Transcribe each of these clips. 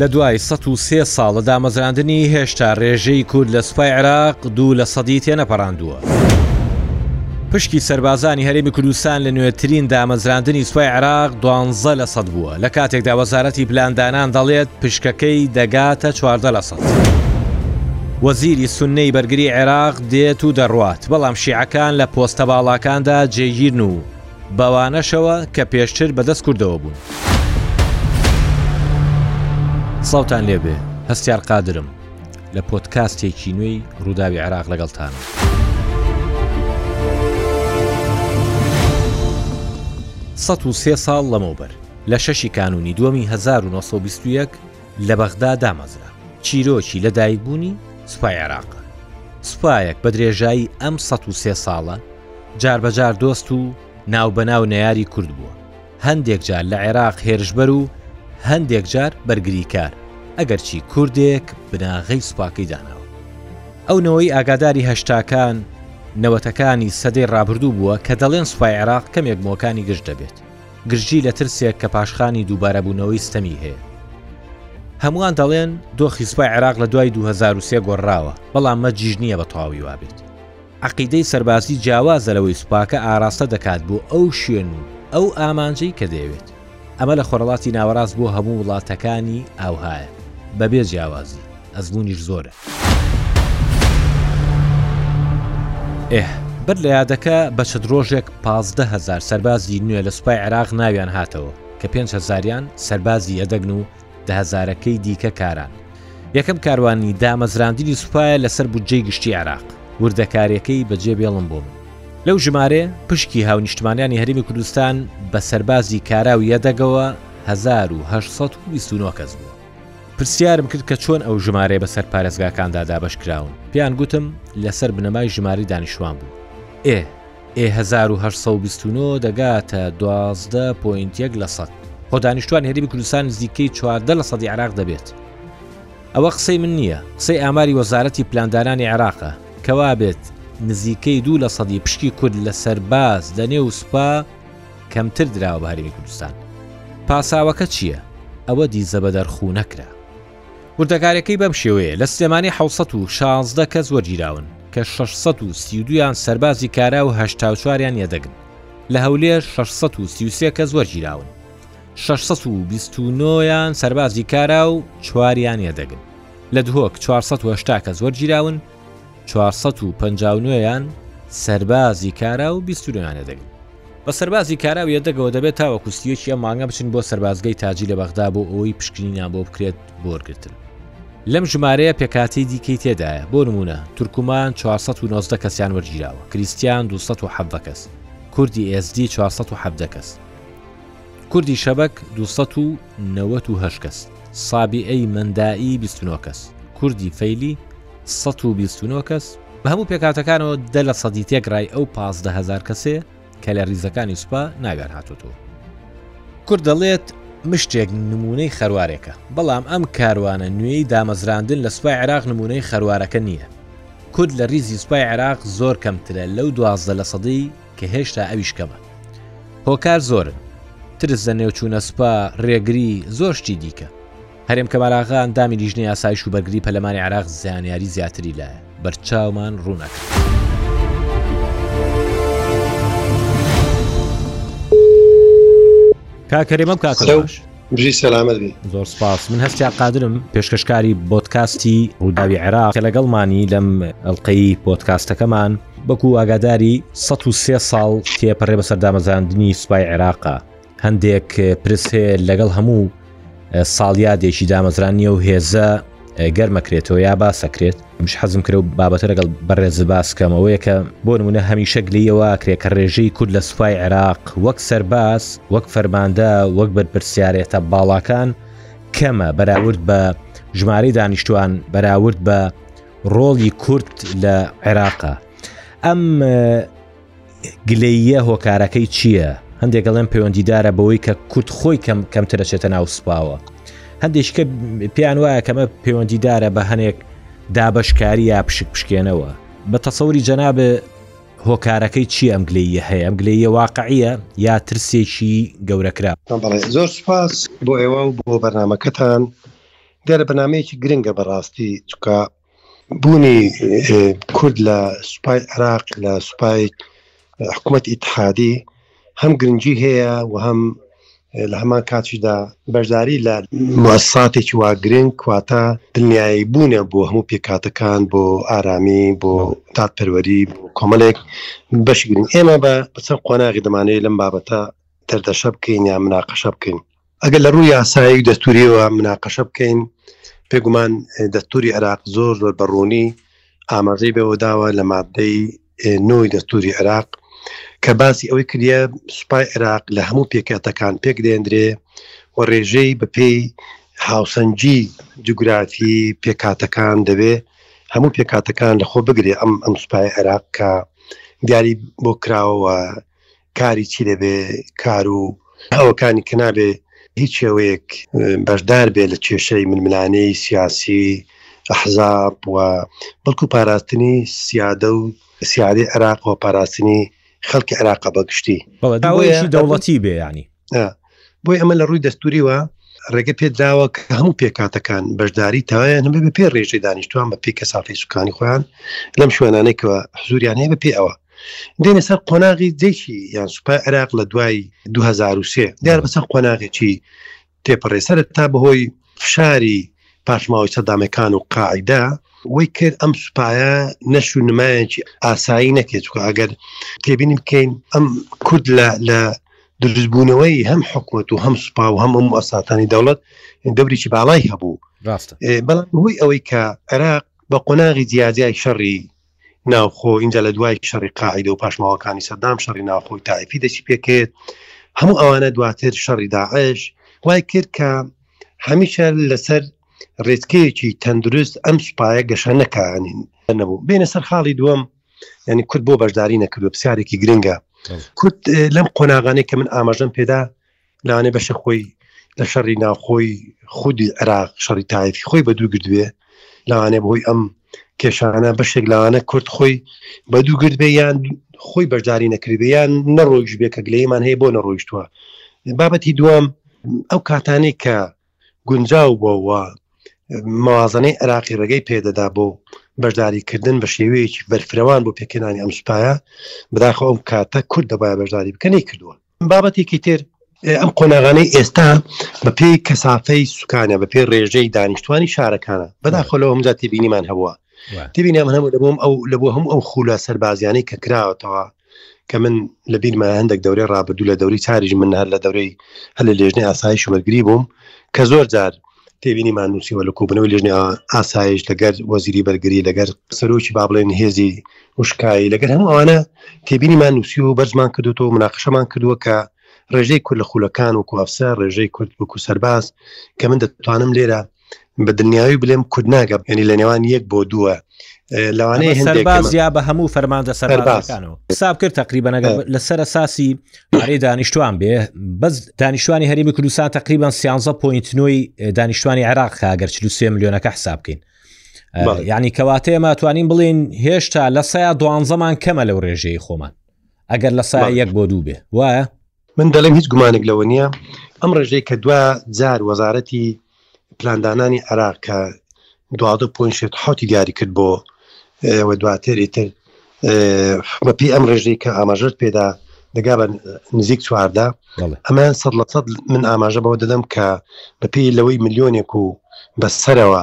لە دوای ١سێ ساڵ لە دامەزراندنی هێشتا ڕێژەی کورد لە سوپای عێراق دوو لە سەدی تێنەپەڕاندووە پشکی سەربازانی هەرێمی کوردستان لە نوێترین دامەزراندنی سوپای عێراق دوانزە لە سەد بووە لە کاتێکدا وەزارەتی پلاندانان دەڵێت پشکەکەی دەگاتە چواردە لە سەد. وەزیری سنەی بەرگری عێراق دێت و دەڕوات بەڵام شیعەکان لە پۆستە باڵاکاندا جێگیرن و بەوانەشەوە کە پێشتر بەدەست کوردەوە بوون. سڵاوتان لێبێ هەستیار قادرم. لە پۆدکاستێکی نوێی رووداوی عێراق لەگەڵتانم. سەد و سێ ساڵ لەمەوبەر لە شەشی کانونی دووەمی 1920 لە بەغدا دامەزرا چیرۆکی لە دایکبوونی سوپای عێراق سوپایەک بە درێژایی ئەم 1 ساڵە جاربەجار دۆست و ناو بەناو نەیاری کورد بووە هەندێک جار لە عێراق هێرشبەر و هەندێک جار بەرگریکار، ئەگەرچی کوردێک بناغەی سوپاکەی داناوە. ئەو نەوەی ئاگاداری هەشتاکان، نەوەتەکانی سەدەی ڕابردوو بووە کە دەڵێن سوپای عێراق کەمێک مۆکانی گرژ دەبێت. گرژی لە ترسێک کە پاشخانی دووبارەبوونەوەی ستەمی هەیە. هەمووان دەڵێن دۆخی سوپای عێراق لە دوای دوو هەزار و سێ گۆڕراوە، بەڵام مەجیش نییە بە تەواوی وابێت. عەقیدەی سەربازی جیاوازە لەوەی سوپاکە ئاراستە دەکات بۆ ئەو شوێن و ئەو ئامانجەی کە دەیەوێت. ئەمە لە خۆرهەڵاتی ناوەراست بۆ هەموو وڵاتەکانی ئاوهایە بەبێ جیاوازی، ئەزموونیش زۆرە. ئه بەر لە یادەکە بە چەد رۆژێک پازدە هەزار سەربازی نوێ لە سوپای عێراق ناویان هاتەوە کە پێنج هەزاریان سەربازی یەدەگن و دەهەزارەکەی دیکە کاران. یەکەم کاروانی دامەزراندنی سوپایە لەسەر بودجەی گشتی عێراق. وردەکاریەکەی بەجێ بێڵن بۆ من. لەو ژمارەیە پشکی هاونیشتمانیانی هەرێمی کوردستان بە سەربازی کارا و یەدەگەوە هەزار و هەشت سەد و بیست و نۆ کەس بووە. پرسیارم کرد کە چۆن ئەو ژمارەیە بەسەر پارێزگاکاندا دابەش کراون؟ پێیان گوتم لەسەر بنەمای ژمارەی دانیشتوان بوو. ئێ! ئێ هەزار و هەشت سەد و بیست و نۆ دەگاتە دوازدە پۆینت یەک لە سەد خۆ دانیشتوان هەرێمی کوردستان نزیکەی چواردە لە سەدی عێراق دەبێت ئەوە قسەی من نییە قسەی ئاماری وەزارەتی پلاندانانی عێراقە کەوا بێت نزیکەی دوو لە سەدی پشکی کورد لە سەرباز لە نێو سوپا کەمتر دراوە بە هەرێمی کوردستان پاساوەکە چییە؟ ئەوە دیزە بەدەرخوو نەکرا. وردەکارییەکەی بەم شێوەیە، لە سلێمانی حەوت سەد و شازدە کەس وەرگیراون کە شەش سەد و سی و دوو یان سەربازی کارا و هەشتا و چوار یان یەدەگن، لە هەولێر شەش سەد و سی و سێ کەس وەرگیراون شەش سەد و بیست و نۆ یان سەربازی کارا و چوار یان یەدەگن، لە دهۆک چوار سەد و هەشتا کەس وەرگیراون چوار سەد و پەنجا و نۆ یان سەربازی کارا و بیست و نۆ یان یەدەگن. بە سەربازی کارا و یەدەگەوە دەبێت تاوەکو سی و یەکی ئەم مانگە بچن بۆ سەربازگەی تاجی لە بەغدا بۆ ئەوەی پشکنینیان بۆ بکرێت بۆ وەرگرتن. لەم ژمارەیە پێکهاتەی دیکەی تێدایە، بۆ نموونە، تورکمان چوار سەد و نۆزدە کەسیان وەرگیراوە، کریستیان دوو سەد و حەڤدە کەس، کوردی ئێزدی چوار سەد و حەڤدە کەس، کوردی شەبەک دوو سەد و نەوەد و هەشت کەس، سابیئەی مەندائی بیست و نۆ کەس، کوردی فەیلی سەد و بیست و نۆ کەس، بە هەموو پێکهاتەکانەوە دە لە سەدی تێکڕای ئەو پازدە هەزار کەسەیە کە لە ریزەکانی سوپا ناویان هاتۆتەوە. کورد دەڵێت، مشتێک نموونەی خەروارێکە، بەڵام ئەم کاروانە نوێی دامەزراندن لە سوپای عێراق نموونەی خەروارەکە نییە. کورد لە ریزی سوپای عێراق زۆر کەمترە لەو دوازدە لە سەدەی کە هێشتا ئەویش کەمە. هۆکار زۆرن، ترس لە نێوچوونە سوپا، رێگری، زۆر شتی دیکە. هەرێم کەمال ئاغا ئەندامی لیژنەی ئاسایش و بەرگری پەرلەمانی عێراق زانیاری زیاتری لە بەرچاومان ڕوون ئەکات. کاک هەرێمە بکاتەوە خەو باش بژی سەلامت بی زۆر سپاس من هەستیا قادرم پێشکەشکاری بۆتکاستی ڕووداوی عێراق کە لەگەڵمانی لەم ئەڵلقەی پۆتکاستەکەمان بەکو ئاگاداری 1 ساڵ تێپەڕێ بە سەردامەزاندنی سوپای عێراقا هەندێک پرس هەیە لەگەڵ هەموو ساڵیادێکی دامەزرانیە و هێزە گەرمەکرێتەوە یا باسەکرێت مش حەزم کرە و بابەتە لەگەڵ بەڕێز باسکەمەوەیە کە بۆ نمونە هەمیشە گلیەوە کرێ کە ڕێژەی کورد لە سوپای عێراق وەک سەرباز وەک فەرماندە وەک بەرپرسیارێتە باڵاکان کەمە بەراورد بە ژمارەی دانیشتوان بەراورد بە ڕۆڵی کورد لە عێراقا ئەم گلەییە هۆکارەکەی چییە؟ هەندێک گەڵێن پەیوەندیدارە بەوەی کە کورد خۆی کەم کەمترە چێتە ناو سوپاوە. هەندێککە پێیان وایە کەمە پەیوەندیدارە بە هەنێک دابشکاری یا پشک پشکێنەوە. بە تەسەوری جەنابێ هۆکارەکەی چی ئەم گلەیە هەیە ئەم گلەیە واقعە یا ترسێکی گەورەکرا. زۆر سپاس بۆ ئێوە و بۆ بەرنمەکەتان. دیارە بەنامەیەکی گرنگە بەڕاستی چکە بوونی کورد لە سوپای عێراق لە سوپای حکومەتی ئیتحادی هەم گرنگی هەیە و هەم لە هەمان کاتیشدا بەشداری لە موسساتێکی وا گرنگ کواتا دڵنیایی بوونە بۆ هەموو پێکهاتەکان بۆ ئارامی بۆ دادپەروەری بۆ کۆمەڵێک بەشی گرنگ ئێمە بە چەند قۆناغی دەمانەوێت لەم بابەتە دەردەشە بکەین یان مناقەشە بکەین. ئەگەر لە ڕووی یاسایی و دەستوورییەوە مناقەشە بکەین، بێگومان دەستووری عێراق زۆر زۆر بە ڕوونی ئاماژەی بەوە داوە لە ماددەی نۆی دەستووری عێراق کە باسی ئەوەی کردە سوپای عێراق لە هەموو پێکهاتەکان پێکدێندرێ و ڕێژەی بەپێی هاوسەنگی جوگرافی پێکاتەکان دەبێ هەموو پێکاتەکان لەخۆ بگرێ ئەم ئەم سوپای عێراق کە دیاری بۆ کراوەوە کاری چی دەبێ کار و ئەوەکانی کە نابێ هیچ شێوەیەک بەشدار بێ لە کێشەی ململانەی سیاسی ئەحزاب و بەڵکو پاراستنی سیادە و سیادی عێراق و پاراستنی خەڵکی عێراقە بەگشتی بەڵێداوەیەکی دەوڵەتی بێ ینی بۆی ئەمە لە ڕووی دەستوریوە ڕێگە پێدراوە کە هەموو پێکاتەکان بەشداری تایان هەمە بە پێ ڕێژەی دانیشتوان بە پێی کەسافی سوکانی خۆیان لەم شوێنانێکەوە حزوریان هەیە بە پێ ئەوە دێنە سەر قۆناغی جێکی یان سوپای عێراق لە دوای 2023 دیار بەسەر قۆناغێکی تێپەڕێسەر تا بەهۆی فشاری پاشماوەی سەدامەکان و قاعدا وەی کرد ئەم سوپایە نەش و نمایەکی ئاسایی نەکێت چکە ئەگەر تێبینی بکەین ئەم کورد لە دروستبوونەوەی هەم حکوومەت و هەم سوپا و هەم ئەم ئاساتانی دەوڵەت دەوریی باڵای هەبوو بەڵام هۆی ئەوەی کە عێراق بە قۆناغی جیاجای شەڕی ناوخۆ، ئینجا لە دوای شەڕی قاعیدە و پاشماوەکانی سەدام شەڕی ناوخۆی تائیفی دەستی پێکرد، هەموو ئەوانە دواتر شەڕی داعش وای کرد کە هەمیشە لەسەر ڕێچکەیەکی تەندروست ئەم سوپایە گەشەنەکانین نەبوو بینە سەر خاڵی دووەم ینی کورد بۆ بەشداری نەکردو پرسیارێکی گرنگە کورد لەم قۆناغانەی کە من ئاماژەم پێدا لەوانەیە بەشی خۆی لە شەڕی ناوخۆی خودی عێراق شەڕی تایفی خۆی بە دوو گردوێ لەوانەیە بەهۆی ئەم کێشانە بەشێک لەوانە کورد خۆی بە دوو گردبێ یان خۆی بەشداری نەکردێ یان نەڕۆیش بێ کە گلەیمان هەیە بۆ نەڕۆیشتووە بابەتی دوام ئەو کاتانی کە گونجاو بۆەوە موازنەی عراقی ڕێگەی پێدەدا بۆ بەشداریکردن بە شێوەیەکی بەرفرەوان بۆ پێکردانی ئەم سوپایە بەداخۆ ئەم کاتە کورد دەبایە بەشداری بکەنی کردووە بابەتێکی تر، ئەم قۆناغانەی ئێستا بە پێی کەسافەی سوکانە، بە پێی ڕێژەی دانیشتوانی شارەکانە، بەداخەوە لەوە هەمووجا تێبینیمان هەبووە، تێبینیان من هەبوو لەبۆم ئەو لە بۆ هەموو ئەو خولە سەربازیانەی کە کراوەتەوە، کە من لە بیرمە هەندێک دەورەی ڕابردوو لە دەوری چاریش من هەر لە دەورەی هەر لە لێژنەی ئاسایش وەرگری بووم، کە زۆر جار تێبینیمان نووسیوە لە کۆبوونەوەی لێژنەی ئاسایش لەگەر وەزیری بەرگری لەگەر سەرۆکی با بڵێن هێزی وشکایی لەگەر هەموو ئەوانە تێبینیمان نووسی و بەرزمان کردوەوە مناقشەمان کردووە کە ڕێژەی کورد لە خولەکان و کوافسە ڕێژەی کورد وکو سەرباز کە من دەتوانم لێرە بە دڵنیاوی بلێم کورد ناگەم ینی لە نێوان یەک بۆ دووە لەوانەیە سەرباز یا بە هەموو فەرمانجە سەربازەکانەوە حساب کرد تقریبەنەگە لەسەر ساسی ئارەی دانیشتوان بێ بەس دانیشتوانی هەرمی کوردستان تقریبان سیانزە پوینتنەوەی دانیشتوانی عێراق هاگەر 43 میلیۆنەکە حساب بکەین ینی کەواتەیە ماتوانین بڵین هێشتا لە سایە دوانزەمان کەمە لەو ڕێژەی خۆمان ئەگەر لە سایە یەک بۆ دوو بێ وایە من دەڵێم هیچ گومانێک لەوە نییە ئەم ڕێژەی کە دوا جار وەزارەتی پلاندانانی عێراق کە دوازدە پوین شێت حوتی دیاری کرد بۆ و دواتر ئیتر بەپی ئەم ڕێژەی کە ئاماژت پێدا دەگا بە نزیک چواردە ئەمان سە لە سەد من ئاماژە بەوە دەدەم کە بەپی لەوەی ملیۆنێک و بەسەرەوە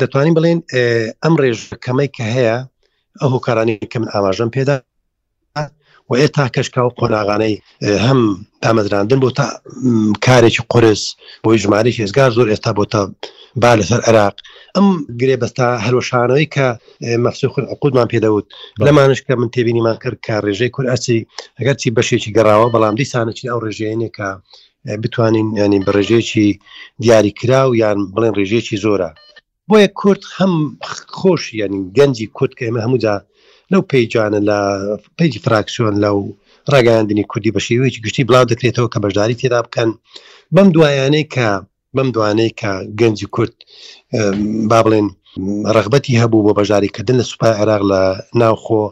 دەتوانین بڵێن ئەم ڕێژ کەمەی کە هەیە ئەو هۆکارانی کە من ئاماژەم پێدا و ئێ تا کەشکا و قۆناغانەی هەم دامەزراندن بۆ تا کارێکی قرس بۆی ژمارەی هێزگار زۆر ئێستا بۆ تا با لەسەر عراق ئەم گرێ بەستا هەروەشانەوەی کە مەفسی خود عقودمان پێدەوت لەمانش کە من تێبینیمان کرد کە ڕێژەی کورد ئەسی ئەگەرچی بەشێکی گەڕاوە بەڵام دیسانەچی ئەو ڕێژەیەنێکە بتوانین یانی بە ڕێژەیەکی دیاری کراو یان بڵێن ڕێژەیەکی زۆرە بۆیە کورد هەم خۆش یانی گەنجی کورد کە ئێمە هەموودا لەو پێیجانە لە پێیجی فراکسیۆن لە و ڕاگەاندنی کوردی بە شێوەیەکی گشتی بڵاو دەکرێتەوە کە بەشداری تێدا بکەن بەم دوایانەی کە بەم دوانەی کە گەنجی کورد با بڵێن ڕغبەتی هەبوو بۆ بەشداریکردن لە سوپای عێراق لە ناوخۆ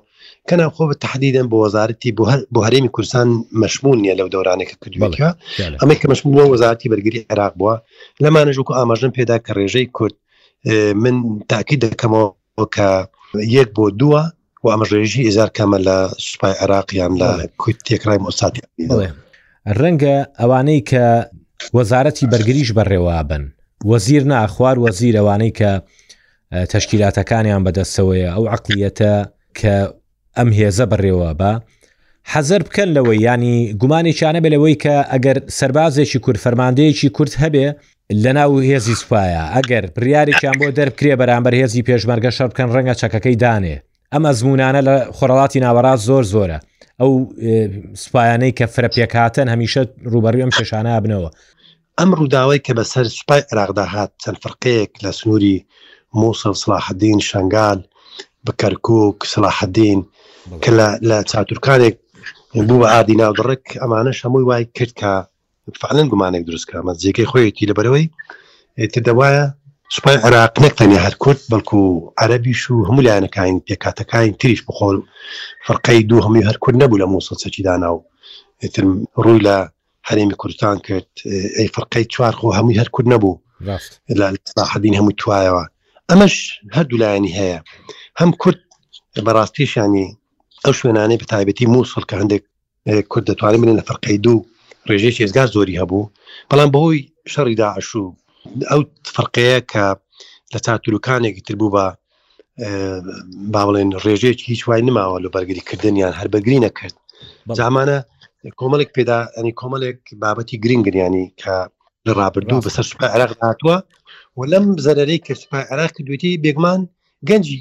کە ناوخۆ بە تحدیدەن بۆ وەزارەتی بۆ هەرێمی کوردستان مەشمول نیە لەو دەورانێک کە کردوەکە ئەمە کە مەشمول بۆ وەزارەتی بەرگری عێراق بووە لەمانەژوکو ئاماژن پێدا کە ڕێژەی کورد من تاکی دەکەمەوە کە یەک بۆ دووە و ئەمەژێژی ئێزار کەمە لە سوپای عێراقیان لە کویت تێکڕای مۆساتی ڕەنگە ئەوانەی کە وەزارەتی بەرگریش بەڕێوابن وەزیر ناخوار وەزیرەوانەی کە تەشکیلاتەکانیان بەدەستەوەیە ئەو عەقلیەتە کە ئەم هێزە بەڕێوە بە حەزەر بکەن لەوەی ینی گومانێکیانە بێ لەوەی کە ئەگەر سەربازێکی کورد فەرماندەیەکی کورد هەبێ لەناو هێزی سوپایە ئەگەر بریارێکیان بۆ دەرکرێ بەرامبەر هێزی پێشمەرگە شەر بکەن ڕەنگە چەکەکەی دانێ ئەم ئەزمونانە لە خۆڕڵاتی ناوەڕاست زۆر زۆرە ئەو سوپایانەی کە فرە پێکهاتن هەمیشە ڕوبەڕی ئەم کێشانە بنەوە ئەم ڕووداوەی کە بەسەر سوپای عێراقدا هات، چەند فرقەیەک لە سنووری مووسڵ، سەڵاحەدین، شەنگال، کەرکووک، سەڵاحەدین، کە لە چاتورکانێک بوو بە ئاردی ناو دڕک، ئەمانەش هەمووی وای کرد کە فەعلەن گومانێک دروست کرا. بەس جێگەی خۆیەتی لەبەرئەوەی ئیتر دەبوایە سوپای عێراق نەک تەنیا هەر کورد، بەڵکو عەرەبیش و هەموو لایەنەکانی پێکهاتەکانی تریش بخۆن. فرقەی دووهەمی هەر کورد نەبوو لە مووسڵ چەکی دانا و ئیتر ڕووی لە هەرێمی کوردستان کرد ئەی فرقەی چوار خۆ هەمووی هەر کورد نەبوو ساحبین هەموو توایەوە ئەمەش هەردوو لایەنی هەیە هەم کورد بەڕاستیشانی ئەو شوێنانەی بە تایبەتی مووسڵ کە هەندێک کورد دەتوانین بنێن لە فرقەی دوو ڕێژەی شێزگار زۆری هەبوو بەڵام بەهۆی شەڕی داعش و ئەو فرقەیە کە لە تاتورکانێکی تر بوو بە با بڵێن ڕێژەیەکی هیچ وای نماوە لە بەرگری کردنیان هەر بەگری نەکرد زمانە کۆمەڵێک پێدا ئەنی کۆمەڵێک بابەتی گرنگریانی کە لە ڕابردوو بەسەر سوپا عراق هاتووە و لەم زەرەرەی کە سوپا عراق دوێتی بێگمان گەنجی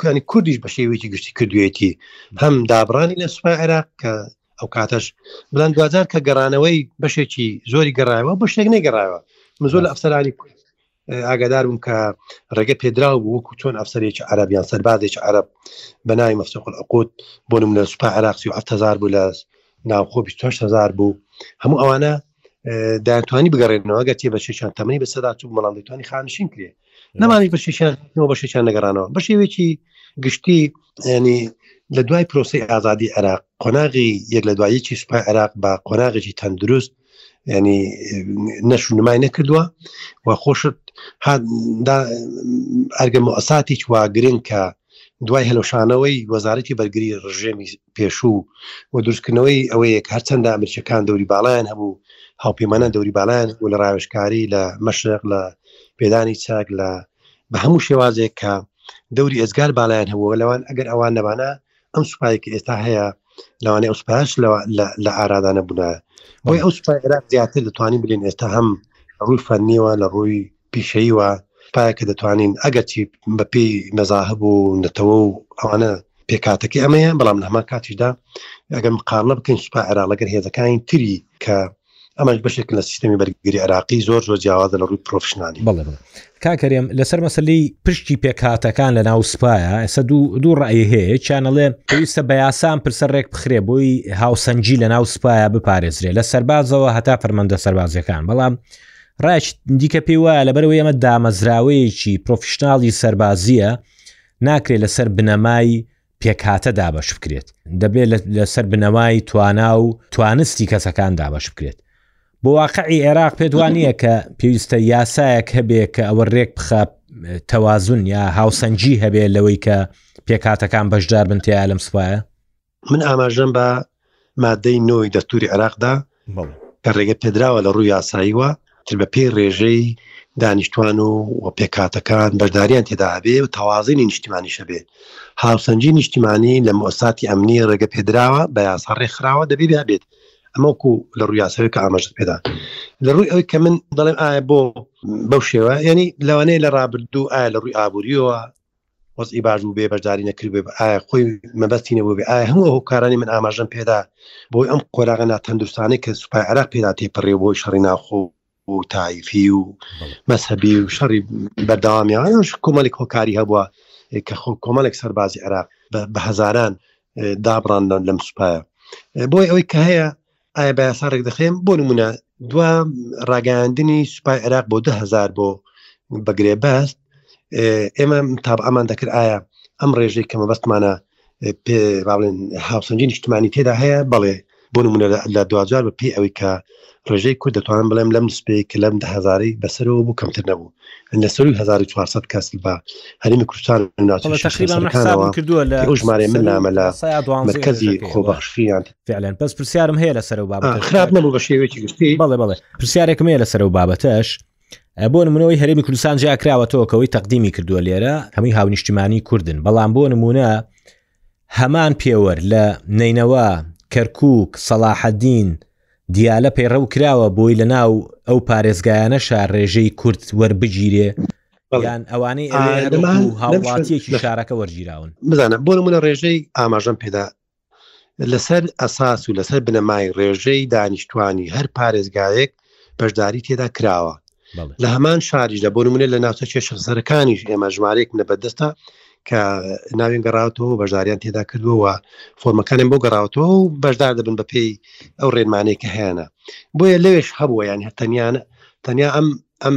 کوانی کوردیش بە شێوێکی گشتی کردوێتی هەم دابڕانی لە سوپای عێراق کە ئەو کاتەش بلان دوجار کە گەڕانەوەی بەشێکی زۆری گەڕایەوە بەشێک نەگەڕایەوە مزۆ لە ئەفسەرانی ئاگادار بووم کە ڕێگە پێدراو بوو وەکو چۆن ئەفسەرێکی عرب یان سەربازێکی عرب بە ناوی مەفسوقل عقود بۆ نمونە سوپا عراقسی و هزار بوو لە ناوخۆ 28 هزار بوو هەموو ئەوانە دایانتوانی بگەڕێنەوە گە تێ بەشێکیان تەمەنی بەسەدات و بەڵام دەتوانانی خانشین کرێ نەمانی بەشێکیان بەشێکیان نەگەڕانەوە بە شێوێکی گشتی ینی لە دوای پرۆسی ئازادی عێراق قۆناغی یەک لە دواییکی سوپای عێراق بە قۆناغێکی تەندروست ینی نەش و نمای نەکردووە و خۆشت ئەرگە مەساتی چوا گرنگ کە دوای هەلوشانەوەی وەزارەتی بەرگری ڕژێمی پێشوو و دروستکردنەوەی ئەوەیە کە هەرچەندە ئەمریکەکان دەوری باڵیان هەبوو هاوپەیمانە دەوری باڵیان و لە ڕاوێشکاری لە مەشرق لە پێدانی چاک لە بە هەموو شێوازێک کە دەوری ئێزگار باڵیان هەبووە لەوان ئەگەر ئەوان نەبانە ئەو سوپای کە ئێستا هەیە لەوانەیە ئەو سوپاش لە ئارادانە بووە بۆی ئەو سوپای عێراق زیاتر دەتوانین بلێن ئێستا هەم ڕووی فەرنیوە لە ڕووی پیشەیوە پایەکە دەتوانین ئەگەرچی بەپی مەزاهب و نەتەوە و ئەوانە پێکاتەکە ئەمەیە بەڵام لە هەمان کاتیشدا ئەگەر مقارنە بکەین سوپا عێراق لەگەر هێزەکانی تری کە ئەمەش بەشێک لە سیستمی بەرگری عراقی زۆر زۆر جیاوازە لە ڕووی پرۆفشنانی بڵێ کاکەرێم لەسەر مەسلی پشتی پێکهاتەکان لە ناو سوپایە ئێستا دوو دوو ڕای هەیە چیانەڵێ پێویستە بە یاسان پرسە ڕێک بخرێ بۆی هاوسەنجی لە ناو سوپایە بپارێزرێ لە سەربازەوە هەتا فەرمەندە سەربازەکان بەڵام ڕاش دیکە پێی وایە لەبەرەوەی ئەمە دامەزراوەیەکی پرۆفشنناڵی سەربازیە ناکرێت لەسەر بنەمای پێکهاتە دابەش بکرێت دەبێت لەسەر بنەمای توانا و توانستی کەسەکان دابەش بکرێت بۆ واقعی عێراق پێدوانییە کە پێویستە یاسایەک هەبێ کە ئەوە ڕێک بخە تەوازن یا هاوسەنگی هەبێ لەوەی کە پێکاتەکان بەشدار بنتیا لەم سوپایە من ئاماژەم بە مادەی نۆ ی دەستووری عێراقدا کە ڕێگە پێدراوە لە ڕووی یاساییەوە تر بە پێی ڕێژەی دانیشتوان و و پێکهاتەکان بەشداریان تێدا هەبێ و تەوازینی نیشتیمانیش هەبێ هاوسەنگی نیشتیمانی لە موساتی ئەمنی ڕێگە پێدراوە بە یاسا ڕێکخراوە دەبێ بێ هەبێت ئەمەکو لە ڕووی یاساوی کە ئاماژەت پێدا لە ڕووی ئەوی کە من دەڵێم ئایا بۆ بەو شێوە یعنی لەوانەیە لە ڕابردوو ئایا لە ڕووی ئابووریەوە وەزعی باش بوو بێ بەشداری نەکرد بێ ئایا خۆی مەبەستی نەبوو بێ ئایا هەموو هۆکارانی من ئاماژەم پێدا بۆی ئەم قۆراغە ناتەندروستانەی کە سوپای عراق پێدا تێپەڕێ بۆی شەڕی ناخۆ و تایفی و مەسەبی و شەڕی بەردەوامیان کۆمەلێک هۆکاری هەبووە کە خۆ کۆمەلێک سەربازی عراق بە هەزاران دابڕاندن لەم سوپایە بۆی ئەوەی کە هەیە ئایا بە یاسا ڕێکدەخرێن؟ بۆ نمونە دوا ڕاگەیاندنی سوپای عێراق بۆ ده هزار بۆ بە گرێبەست ئێمە تابعامان دەکرد ئایا ئەم ڕێژەی کەمە بەستمانە پێ باڵێن هاوسەنگی نیشتمانی تێدا هەیە بەڵێ بۆ نمونە لە دوجار بە پێی ئەوەی کە ڕێژەی کورد دەتوانم بڵێم لەم نسپەیە کە لەم ده هزاری بەسەرەوە بوو کەمتر نەبوو لە سەروی 1400 کەس بە هەرمی کوردستان ناچەکانەوە کردووە لە ژمارە من نامە لە مرکزی خۆبەخشیان فعلەن بەس پرسیارم هەیە لەسەر و بابەت خراپ نەبوو بە شێوێکی گشتی بەڵێ بەڵێ پرسیارێکم هەیە لەسەر و بابەتەش بۆ نمونەوەی هەرمی کوردستان جیا کراوەتەوەکەوەی تەقدیمی کردووە لێرە هەمووی هاونیشتیمانی کوردن بەڵام بۆ نمونە هەمان پێوەر لە نینەوە کەرکک سەلاحەدین دیالە پەیڕە و کراوە بۆی لە ناو ئەو پارێزگایانە شار ڕێژەی کورد وەربگیرێ یان ئەوانەی هاوڵاتیەکی شارەکە وەرگیراون بزانە بۆ منە ڕێژەی ئاماژەم پێدا لەسەر ئەساس و لەسەر بنەمای ڕێژەی دانیشتوانی هەر پارێزگایەک بەشداری تێدا کراوە لە هەمان شاریشدا بۆ نمونە لە ناوچە کێشەسەرەکانیش ئێمە ژمارێک منە بەدەستە کە ناوێن گەڕاوتەوە بەشداریان تێدا کردووە فۆرمەکانم بۆ گەڕاوتەوە و بەشدار دەبن بە پێی ئەو ڕێنمانەی کە هەیەە بۆیە لەوێش هەبووە یان هەتەنیان تەنیا ئەم ئەم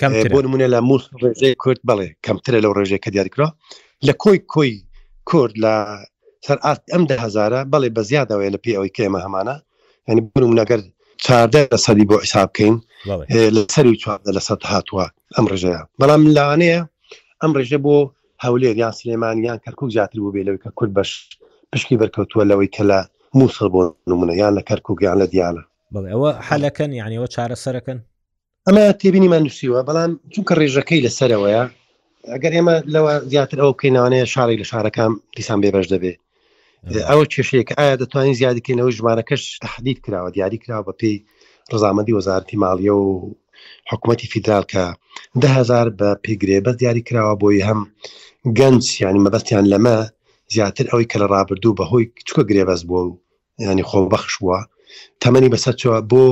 کەمترە بۆ نمونە لە موس ڕێژەی کورد بەڵێ کەمترە لەو ڕێژەیە کە دیاریکرا لە کۆی کۆی کورد لە سەر ئاست ئەم دە هزارە بەڵێ بە زیادەوەی لە پێ ئەوەی کە ئێمە هەمانە ینی بروم نەگەر چاردە لە سەدی بۆ حیساب بکەین بەڵێ هێ لە سەروی چواردە لە سەد هاتووە ئەم ڕژەیە بەڵام لەوانەیە ئەم ڕژە بۆ هەولێر یان سلێمانی یان کەرکک زیاتر بوو بێ لەوەی کە کورد بەش پشکی بەرکەوتووە لەوەی کە لە مووسڵ بۆ نمونە یان لە کەرکک یان لە دیانە بڵێ ئەوە حەلەکەن یانەوە چارەسەرەکەن ئەمە تێبینیمان نووسیوە بەڵام چونکە ڕێژەکەی لە سەرەوەیە ئەگەر ئێمە لەوە زیاتر ئەو بکەینەوانەیە شارێک لە شارەکان دیسان بێبەش دەبێ ئەوە کێشەیەکە ئایا دەتوانین زیادکەینەوەی ژمارەکەش تحدید کراوە دیاری کراوە بە پێی ڕزامەندی وەزارتی ماڵیە و حکوومەتتی فیدرال کە دههزار بە پێگرێ بەس دیاری کراوە بۆی هەم گەنج ینی مەبەستیان لەمە زیاتر ئەوەی کە لە ڕابردوو بەهۆی چکە گرێبەست بووە و یانی خۆبەخش بووە تەمەنی بەسەر چوە بۆ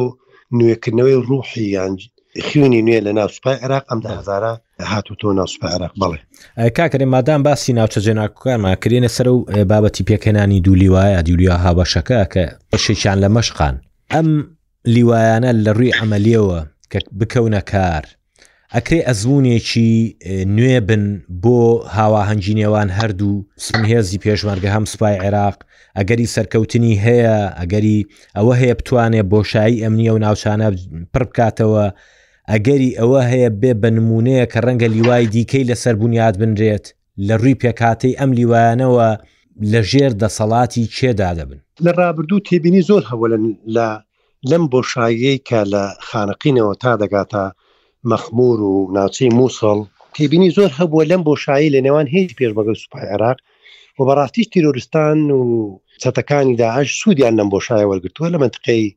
نوێکردنەوەی ڕوحی یان خوێنی نوێ لە ناو سوپای عێراق ئەم هزارە هاتو تۆ ناو سوپای عێراق بڵێ کاکەێ مادام باسی ناوچە جێناکوکانمان کرێنە سەر و بابەتی پێکەێنانی دوولی وایە دیولیا هاوبەشەکە کە بەشێکیان لە مەشقان ئەم لیوایانە لە ڕووی ئەمەلیەوە کە بکەونە کار ئەکرێ ئەزموونێکی نوێ بن بۆ هاواهەنگی نێوان هەردوو چون هێزی پێشمەرگە هەم سوپای عێراق ئەگەری سەرکەوتنی هەیە ئەگەری ئەوە هەیە بتوانێ بۆشایی ئەمنیە و ناوچانە پڕ بکاتەوە ئەگەری ئەوە هەیە بێ بە نمونەیە کە ڕەنگە لیوای دیکەی لەسەر بوونیاد بنرێت لە ڕووی پێکهاتەی ئەم لیوایانەوە لە ژێر دەسەڵاتی کێدا دەبن؟ لە ڕابردوو تێبینی زۆر هەبووە لە لەم بۆشاییەی کە لە خانەقینەوە تا دەگاتە مەخمور و ناوچەی موسڵ، تێبینی زۆر هەبووە لەم بۆشاییەی لە نێوان هێزی پێشمەرگە و سوپای عێراق و بەڕاستیش تیرۆرستان و چەتەکانی داعش سوودیان لەم بۆشایە وەرگرتووە لە مەنتقەی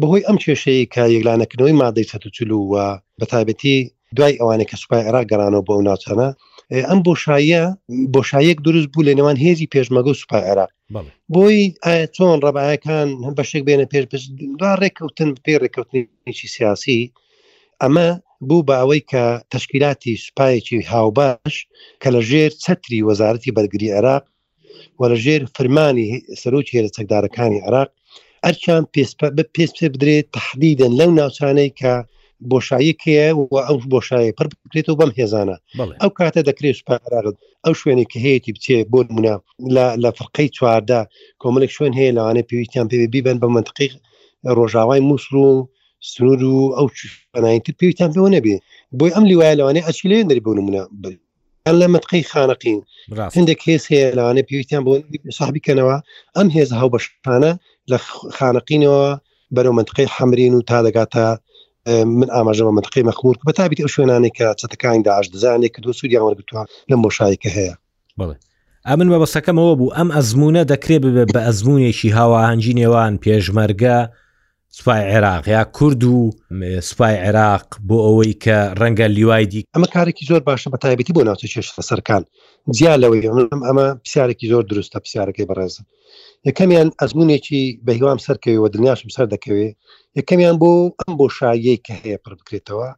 بەهۆی ئەم کێشەیەی کە یەکلانەکردنەوەی مادەی سەد و چل و و بەتایبەتی دوای ئەوانەی کە سوپای عێراق گەڕانەوە بۆ ئەو ناوچانە ئێ، ئەم بۆشاییە بۆشاییەک دروست بوو لە نێوان هێزی پێشمەگە و سوپای عێراق بەڵێ بۆی ئایا چۆن ڕەبایەکان هەم بەشێک بێنە پێش پێش دوا ڕێککەوتن پێی ڕێککەوتنێکی سیاسی ئەمە بوو بە ئەوەی کە تشکیلاتی سوپایەکی هاوباش کە لە ژێر چەتری وەزارەتی بەرگری عێراق و لە ژێر فرمانی سەرۆکی هێزە چەکدارەکانی عێراق ئەرکیان پێس پێ بدرێت تحدیدن لەو ناوچانەی کە بۆشاییەکەیە و ئەو بۆشایە پڕ بکرێتەوە بەم هێزانە ئەو کاتە دەکرێت سوپاراغت ئەو شوێنی کە هەیەی بچێ بۆ نمونە لە فرقەی چواردە کۆمەڵێک شوێن هەیە لەوانێ پێویستیان پێ بیبن بە منتقی ڕۆژاوای مووسڵ و سنوور و ئەو پەنایتر پێویستیان پێوە نەبێ بۆی ئەم لیوایە لەوانێ ئەچی لێن دەری بۆ نمونە هەر لە مەتقەی خانەقین ڕاست هەندێک هێز هەیە لەوانەیە پێویستیان بۆ ساحبی کەنەوە ئەم هێز هاوبەشانە لە خانەقینەوە بەرەو منطقەی حەمرین و تا دەگاتە اه، من ئاماژە بە منطقەی مەخمور کە بە تابیت ئەو شوێنانێک کە چەتەکانی داعش دزانێک کە دو سوودیان وەرگتووە لەم بۆشایکە هەیە بڵێ ئەمن مەبەستەکەمەوە بوو ئەم ئەزمونە دەکرێت ببێت بە ئەزمونێکی هاواهەنگی نێوان پێشمەرگە سوپای عێراق یا کورد و سوپای عێراق بۆ ئەوەی کە ڕەنگە لیوای دی ئەمە کارێکی زۆر باشە بە تایبەتی بۆ ناوچە چێش سەرکان جیا لەوەی ئەمە پرسیارێکی زۆر دروستە پرسیارەکەی بەڕێزم یەکەمیان ئەزمونێکی بەهیوام سەرکەوێەوە دنیاشم سەر دەکەوێ یەکەمیان بۆ ئەم بۆ شاییەی کە هەیە پڕ بکرێتەوە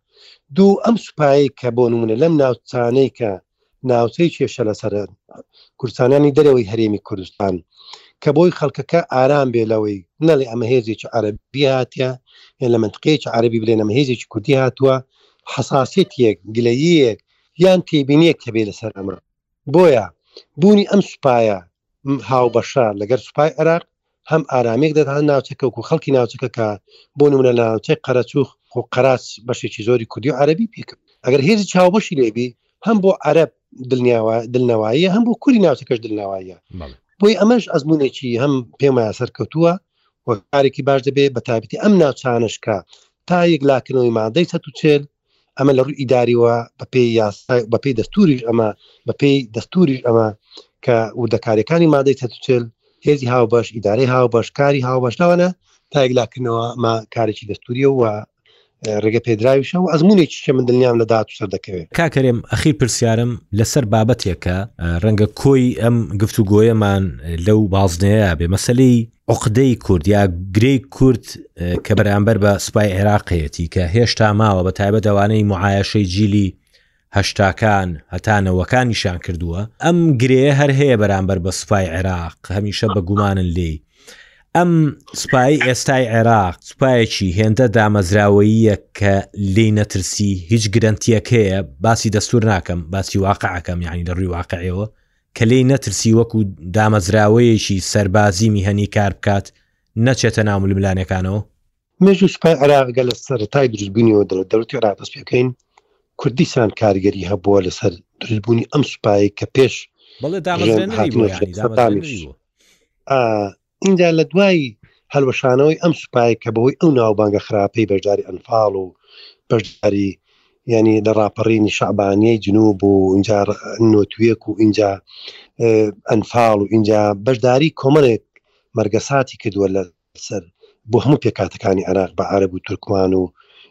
دوو ئەم سوپایی کە بۆ نمونە لەم ناوچانەی کە ناوچەی کێشە لەسەرە کوردستانیانی دەرەوەی هەرێمی کوردستان کە بۆی خەڵکەکە ئارام بێ لەوەی نەڵێ ئەمە هێزێکی عەرەبی هاتیە یان لە منتقەیەکی عەربی بلێن ئەمە هێزێکی کوردی هاتووە حساسیەتیەک گلەیەک یان تێبینیەک هەبێ لەسەر ئەمە بۆیە بوونی ئەم سوپایە هاوبەشە لەگەر سوپای عێراق هەم ئارامییەک دەداتە ناوچەکە وەکوو خەڵکی ناوچەکە کە بۆ نموونە لە ناوچەی قەرەچووخ و قەراچ بەشێکی زۆری کوردی و عەرەبی پێکەوە ئەگەر هێزی چاوبەشی لێ بی هەم بۆ عەرەب دلنیاوە دلنەواییە هەم بۆ کوری ناوچەکەش دلنەواییە بەڵێ بۆی ئەمەش ئەزمونێکی هەم پێم وایە سەرکەوتووە و کارێکی باش دەبێت بە تایبەتی ئەم ناوچانەش کە تا یەکلاکردنەوەی مادەی 140 ئەمە لە ڕووی ئیداریەوە بە پێی یاسا و بە پێی دەستووریش ئەمە بە پێی دەستووریش ئەمە کە وردەکاریەکانی مادەی سەد و چل هێزی هاوبەش ئیدارەی هاوبەش کاری هاوبەش لەوانە تا یەکلاکردنەوە ئەمە کارێکی دەستووریە و ڕێگە پێدراویشە و ئەزمونێکی کە من دڵنیام لە داهاتوو سەر دەکەوێت. کا کەرێم ئەخیر پرسیارم لەسەر بابەتێکە ڕەنگە کۆی ئەم گفتوگۆیەمان لەو بازنەیە بێ مەسەلەی عقدەی کورد یا گرێی کورد کە بەرامبەر بە سوپای عێراقەتی کە هێشتا ماوە بە تایبەت ئەوانەی معایەشەی جیلی هەشتاکان هەتانەوەکانیشان کردووە ئەم گرێ هەر هەیە بەرامبەر بە سوپای عێراق هەمیشە بە گومانن لێی ئەم سوپایی ئێستای عێراق سوپایەکی هێندە دامەزراوەییە کە لی نەترسی هیچ گرنتیەکەیە باسی دەستور ناکەم باسی واقعەکەم یعنی لە ڕووی واقعەوە کە لێی نەترسی وەکو دامەزراوەیەکی سەربازی میهەنی کار بکات نەچێتە ناو ململانێکانەوە؟ مێژووی سوپای عێراق گەر لە سەرەتای دروستبوونیەوە دەڵێت، دەوڵەتی عێراق دەست پێکەین، کوردستان کارگەری هەبووە لەسەر دروستبوونی ئەم سوپایەی کە پێش بەڵێ دامەزرێنەری بوو یانی دامەزرێنەری بوو. ئینجا لە دوای هەلوەشانەوەی ئەم سوپای کە بەهۆی ئەو ناوبانگە خراپەی بەشداری ئەنفاڵ و بەشداری ینی لە ڕاپەڕینی شعبانیەی جنوب و اینجا نۆتویەک و اینجا ئەنفاڵ و اینجا بەشداری کۆمەڵێک مەرگەساتی کردووە لە سەر بۆ هەموو پێکاتەکانی عراق بە عرب و تورکمان و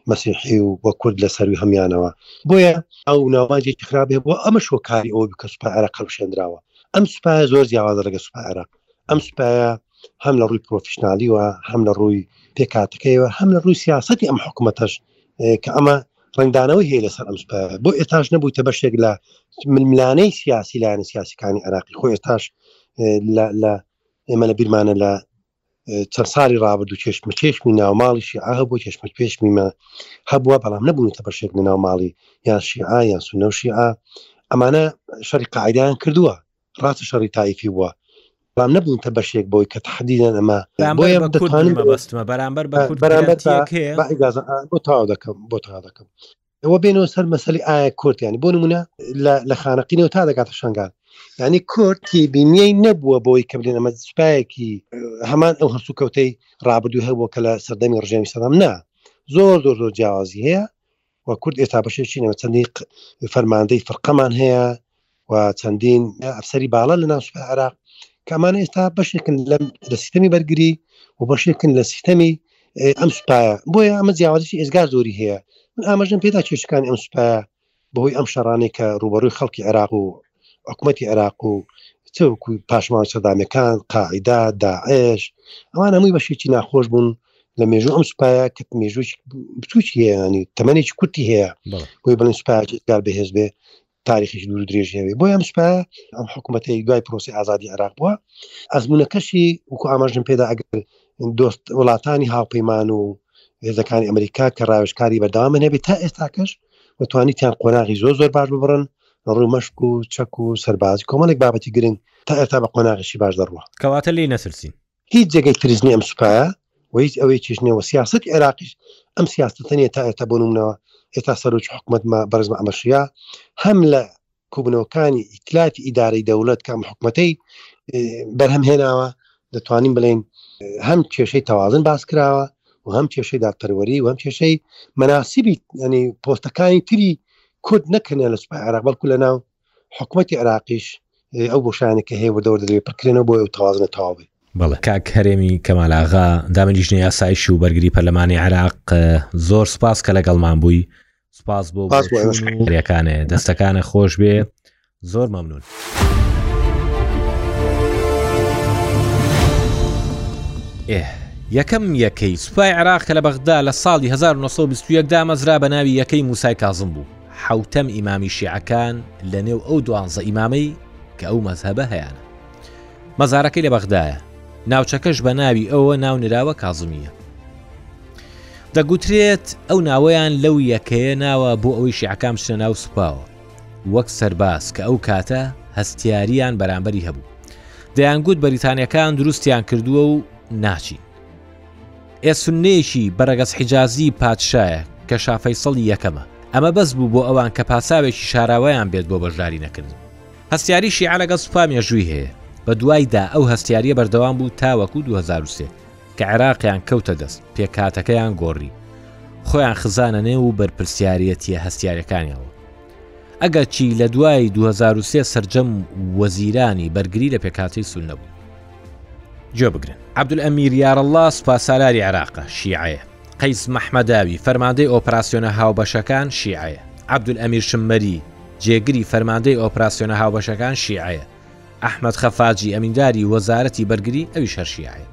مەسیحی و وە کورد لە سەروی هەمیانەوە بۆیە ئەو ناوانجێکی خراپ هەبووە ئەمە شۆکاری ئەوە بکە سوپای عراق هەڵشێنراوە ئەم سوپای زۆر جیاوازە لەگە سوپای عراق ئەم سوپایە هەم لە ڕووی پرۆفیشنناالیوە هەم لە ڕووی پێکاتەکەیەوە هەم لە ڕووی سیاستی ئەم حکوومەتەش کە ئەمە ڕنگدانەوەی هەیە لەسەر ئەم سوپا بۆ ئێتاش نەبوویتە بەشێک لە ململانەی سیاسی لایەنە سیاسەکانی عراقی خۆ ئێتاش لە ئێمە لە بیرمانە لە چەند ساڵی ڕابردوو چێشمە چێشمی ناوماڵی شیعا هەبوو چێشمە پێشمیمە هەبووە بەڵام نەبوونەتە بەشێک لە ناوماڵی یان شیعا یان سونە و شیعا ئەمانە شەری قاعدیان کردووە ڕاستە شەڕی تایفی بووە بەڵام نەبوونتە بەشێک بۆی کە تحدیدەن ئەمە بۆیە دەتوانم بەستمە بەرامبەر بە بەرامبەر بۆ تاوا دەکەم بۆ تا دەکەم ئەوە بێنەوە سەر مەسەلی ئایا کورت ینی بۆ نمونە لە خانەقینەوە تا دەکاتە شنگال ینی کورد تێبینیەی نەبووە بۆی کە بلێن ئەمە سوپایەکی هەمان ئەو هەرسو کەوتەی ڕابردوو هەبووە کە لە سەردەمی ڕژێمی سەدام نا زۆر زۆر زۆر جیاوازی هەیە و کورد ئێستا بەشێکی نێوچەندین فەرماندەی فرقەمان هەیە و چەندین ئەفسەری باڵا لە ناو سوپای عێراق کە ئەمانە ئێستا بەشێکن لەم لە سیستەمی بەرگری و بەشێکن لە سیستەمی ئێ، ئەم سوپایە بۆیە ئەمە جیاوازی ئێزگار زۆری هەیە من ئاماژەم پێدا کێشەکانی ئەم سوپایە بەهۆی ئەم شەڕانەی کە ڕوبەڕووی خەڵکی عێراق و حکومەتی عێراق و چ وەکو پاشماوە سەدامەکان، قاعیدە، داعش، ئەوان هەمووی بەشێکی ناخۆش بوون لە مێژوو ئەم سوپایە کە مێژووی بچووکی هەیەیانی تەمەنێکی کورتی هەیە بۆی بڵێن سوپایەکی گار بەهێز بێ تاریخیش دوور درێژ هەوێ بۆ ئەم سوپایە ئەم حکوومەتی دوای پرۆسی ئازادی عێراق بووە ئەزمونونەکەشی وکو ئاماژم پێدا ئەگەر دۆست وڵاتانی هاوپەیمان و هێزەکانی ئەمریکا کە ڕاوێژکاری بەردەوامن هەبێت تا ئێستاکەش وتوانیتیان قۆناغی زۆر زۆر باش ببڕن ڕوو مەشق و چەک و سەربازی کۆمەڵێک بابەتی گرنگ تا ئێستا بە قۆناغێکی باش دەڕوا. کەواتە لێی نەترسین. هیچ جێگەی ترس نییە ئەم سوپایە و هیچ ئەوێکیش نییە و سیاسەتی عێراقیش ئەم سیاسەتە نییە تا ئێستا بۆ نمونە ئێستا سەرۆکی حکومەت مە بەڕێز مەعمەر شیاع هەم لە کوبنەوەکانی ئیتلافی ئیدارەی دەوڵەت کە ئەم حکومەتەی بەرهەم هێناوە دەتوانین بڵێین هەم کێشەی تەوازن باس کراوە و هەم کێشەی دادپەروەری و هەم کێشەی مەناسیبی ینی پۆستەکانی تری کورد نەک تەنیا لە سوپای عێراق بەڵکو لە ناو حکومەتی عێراقیش ئەو بۆشایانە کە هەیە وردەورە دەبێت پڕکرێنەوە بۆ ئەو تەوازنە تەواو بێت. بەڵێ کاک هەرێمی کەمال ئاغا ئەندامی لیژنەی ئاسایش و بەرگری پەرلەمانی عێراق زۆر سپاس کە لەگەڵمان بووی سپاس بۆ بۆچوون و بڕیەکانێ دەستەکانت خۆش بێ زۆر مەمنون. ئێ یەکەم یەکەی سوپای عێراق کە لە بەغدا لە ساڵی 1920 دامەزرا بە ناوی یەکەی موسای کازم بوو حوتەم ئیمامی شیعەکان لە نێو ئەو دوانزە ئیمامەی کە ئەو مەزهبە هەیەە مەزارەکەی لە بەغدایە ناوچەکەش بە ناوی ئەوە ناو نراوە کازمیە دەگوترێت ئەو ناوەیان لەو یەکەیە ناوە بۆ ئەوەی شیعەکان بچنە ناو سوپاوە وەک سەرباز کە ئەو کاتە هەستیارییان بەرامبەری هەبوو. دەیانگوت بەریتانییەکان دروستیان کردووە و ناچین. ئێ سوننەیەکی بەرەگەز حیجازی پادشایە کە شا فەیسەڵی یەکەمە. ئەمە بەس بوو بۆ ئەوان کە پاساوێکی شاراوەیان بێت بۆ بەشداری نەکردن. هەستیاری شیعە لەگەڵ سوپا مێژووی هەیە. بەدوایدا ئەو هەستیارییە بەردەوام بوو تاوەکو دوو هەزار و سێ کە عێراقیان کەوتە دەست پێکهاتەکەیان گۆڕی خۆیان خزانە نێو بەرپرسیاریەتیە هەستیارەکانیەوە ئەگەر چی لە دوای 2023 سرجەم وەزیرانی بەرگری لە پێکاتی سون نەبوو گوێ بگرن عبدول ئەمیر یاڕله سوپاسالاری عێراقە شیعەیە قەیس مەحمەداوی فەرماندەی ئۆپراسسیۆنە هاوبەشەکان شیعەیە عبدول ئەمیر شممەری جێگری فەرماندەی ئۆپراسسیۆنە هاوبەشەکان شیعەیە ئەحمەد خەفاجی ئەمینداری وەزارەتی بەرگری ئەویش هەر شیعەیە.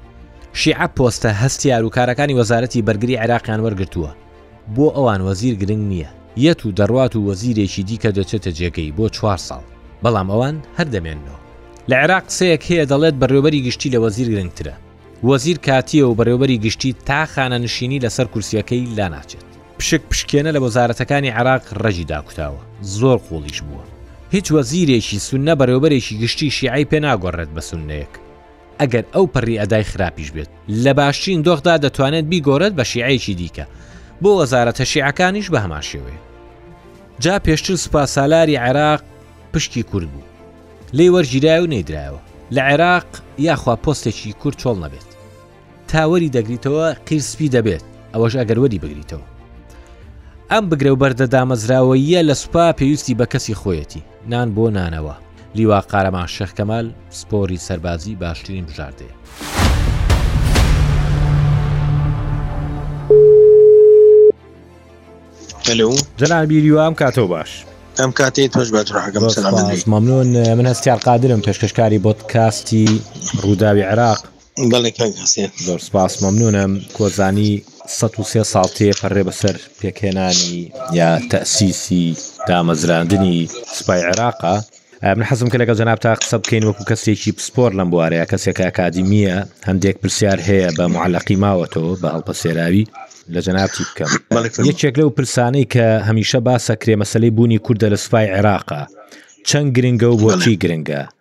شیعە پۆستە هەستیار و کارەکانی وەزارەتی بەرگری عێراقیان وەرگرتووە. بۆ ئەوان وەزیر گرنگ نییە. یەت و دەڕوات و وەزیرێکی دیکە دەچێتە جێگەی بۆ چوار ساڵ. بەڵام ئەوان هەر دەمێننەوە. لە عێراق قسەیەک هەیە دەڵێت بەڕێوبەری گشتی لە وەزیر گرنگترە. وەزیر کاتییە و بەڕێوبەری گشتی تا خانەنشینی لەسەر کورسییەکەی لاناچێت. پشک پشکێنە لە وەزارەتەکانی عێراق ڕەگی داکوتاوە، زۆر قووڵیش بووە. هیچ وەزیرێکی سوننە بەرێوەبەرێکی گشتی شیعەی پێ ناگۆڕێت بە سوننەیەک. ئەگەر ئەو پەڕی ئەدای خراپیش بێت، لە باشترین دۆخدا دەتوانێت بیگۆڕێت بە شیعەیەکی دیکە. بۆ وەزارەتە شیعەکانیش بە هەمان شێوەیە. جا پێشتر سوپاسالاری عێراق پشکی کورد بوو. لێی وەرگیرایە و نەیدرایەوە. لە عێراق یاخوا پۆستێکی کورد چۆڵ نەبێت. تا وەری دەگریتەوە قیر سپی دەبێت ئەوەش ئەگەر وەری بگریتەوە ئەم بگرە و بەردە دامەزراوەیە لە سوپا پێویستی بە کەسی خۆیەتی نان بۆ نانەوە لیوا قارەمان شێخ کەمال سپۆری سەربازی باشترین بژاردەیە جەنابیری وام کاتەوە باش ئەم کاتی تۆش بەڕگەم مەمنون من هەستیار قادرم پێشکەشکاری بۆت کاستی ڕووداوی عێراق بەڵێ کاک حسێن زۆر سپاس مەمنونم کۆزانی 1 ساڵ تێپەڕێ بەسەر پێکهێنانی یا تەسیسی دامەزراندنی سپای عێراقا من حەزم کە لەگەڵ جەناب تا قسە بکەین وەکو کەسێکی پسپۆر لەم بوارەیە کەسێک ئاکادیمیە هەندێک پرسیار هەیە بە معلقی ماوەتەوە بە هەڵپە سێراوی لە جەنابتی بکەم یەکێک لەو پرسانەی کە هەمیشە باسە کرێ مەسلەی بوونی کووردە لە سپای عێراقا چەند گرنگە و بۆچی گرنگە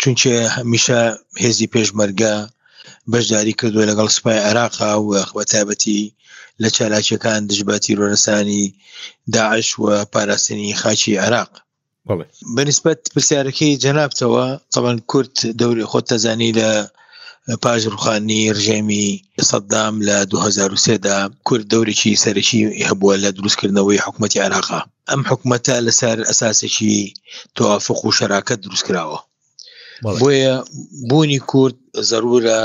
چونکە هەمیشە هێزی پێشمەرگە بەشداری کردووە لەگەڵ سوپای عێراقا و بەتابەتی لە چالاکیەکان دژ بە تیرۆرەسانی داعش و پاراستنی خاچی عێراق بەنسبەت پرسیارەکەی جەنابتەوە تەڵەن کورت دەوری خۆت تەزانی لە پاش ڕوخانی ڕژێمی سەددام لە 2023دا کورد دەورێکی سەرەکی هەبووە لە دروستکردنەوەی حکوومەتتی عراقا ئەم حکومەتە لەسەر ئەساسێکی توافق و شەراکەت دروستکراوە بۆیە بوونی کورد زەرورە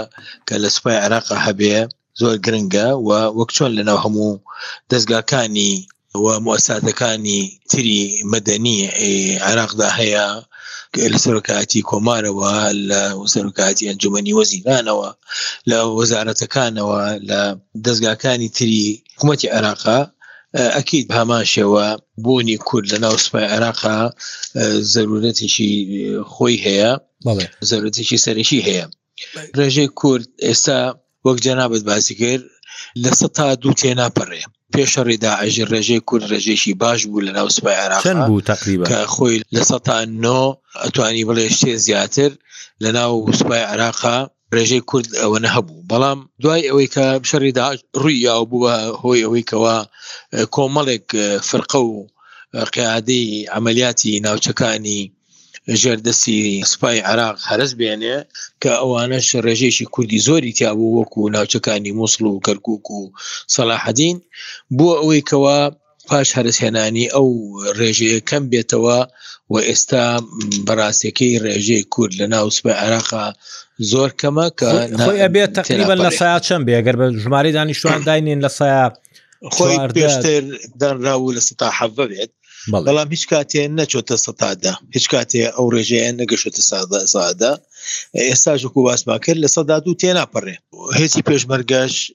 کە لە سوپای عراق هەبێ زۆر گرنگە و وەک چۆن لەناو هەموو دەستگاکانی و موساتەکانی تری مەدەنی عێراقدا هەیە لە سەرۆکاتی کۆمارەوە لە سەرۆکاتی ئەنجومی وەزیرانەوە لە وەزارەتەکانەوە لە دەستگاکانی تری حکوومەتتی عێراقا ئەکید هەمان شێوە بوونی کورد لە ناو سوپای عێراقا زەرورەتێکی خۆی هەیە زەرەتێکی سەرەکی هەیە ڕێژەی کورد ئێستا وەک جەنابەت باسی کرد لە سە تا دوو تێ ناپەڕێ پێشەڕی داعژی ڕێژەی کورد ڕێژێکی باش بوو لە ناو سوپای عراق بوو تقریبا کە خۆی لە سەتان نۆ ئەتوانی بڵێ شتێ زیاتر لە ناو سوپای عراقا ڕێژەی کورد ئەوەنە هەبوو بەڵام دوای ئەوەی کە شەڕی داعش ڕووی یاو بوو بە هۆی ئەوەی کەوا کۆمەڵێک فرقە و قیادەی ئەمەلیاتی ناوچەکانی ژێردەستی سوپای عراق هەرس بێنێ کە ئەوانەش ڕێژێکی کوردی زۆری تیابوو وەکو ناوچەکانی مووسڵ و کەرکک و سەلاحدین بۆ ئەوەی کەوا پاش هەرسهێنانی ئەو ڕێژەیە کەم بێتەوە و ئێستا بەڕاستەکەی ڕێژەی کورد لە ناو سوپای عراقا زۆر کەمە کە بێت تقریبا لە سا چەند بێگەر بە ژماری دانیشتوان داینین لە سا خۆی پێشتر دانرا و لە ستا حەڤ بێت بەڵام هیچ کاتێ نەچۆتە سەدە هیچ کاتێ ئەو ڕێژەیە نەگەشتە سادە سادە ئێستا ژکو باسمان کرد لە سەدا دوو تێناپەڕێ هێزی پێشمەرگەش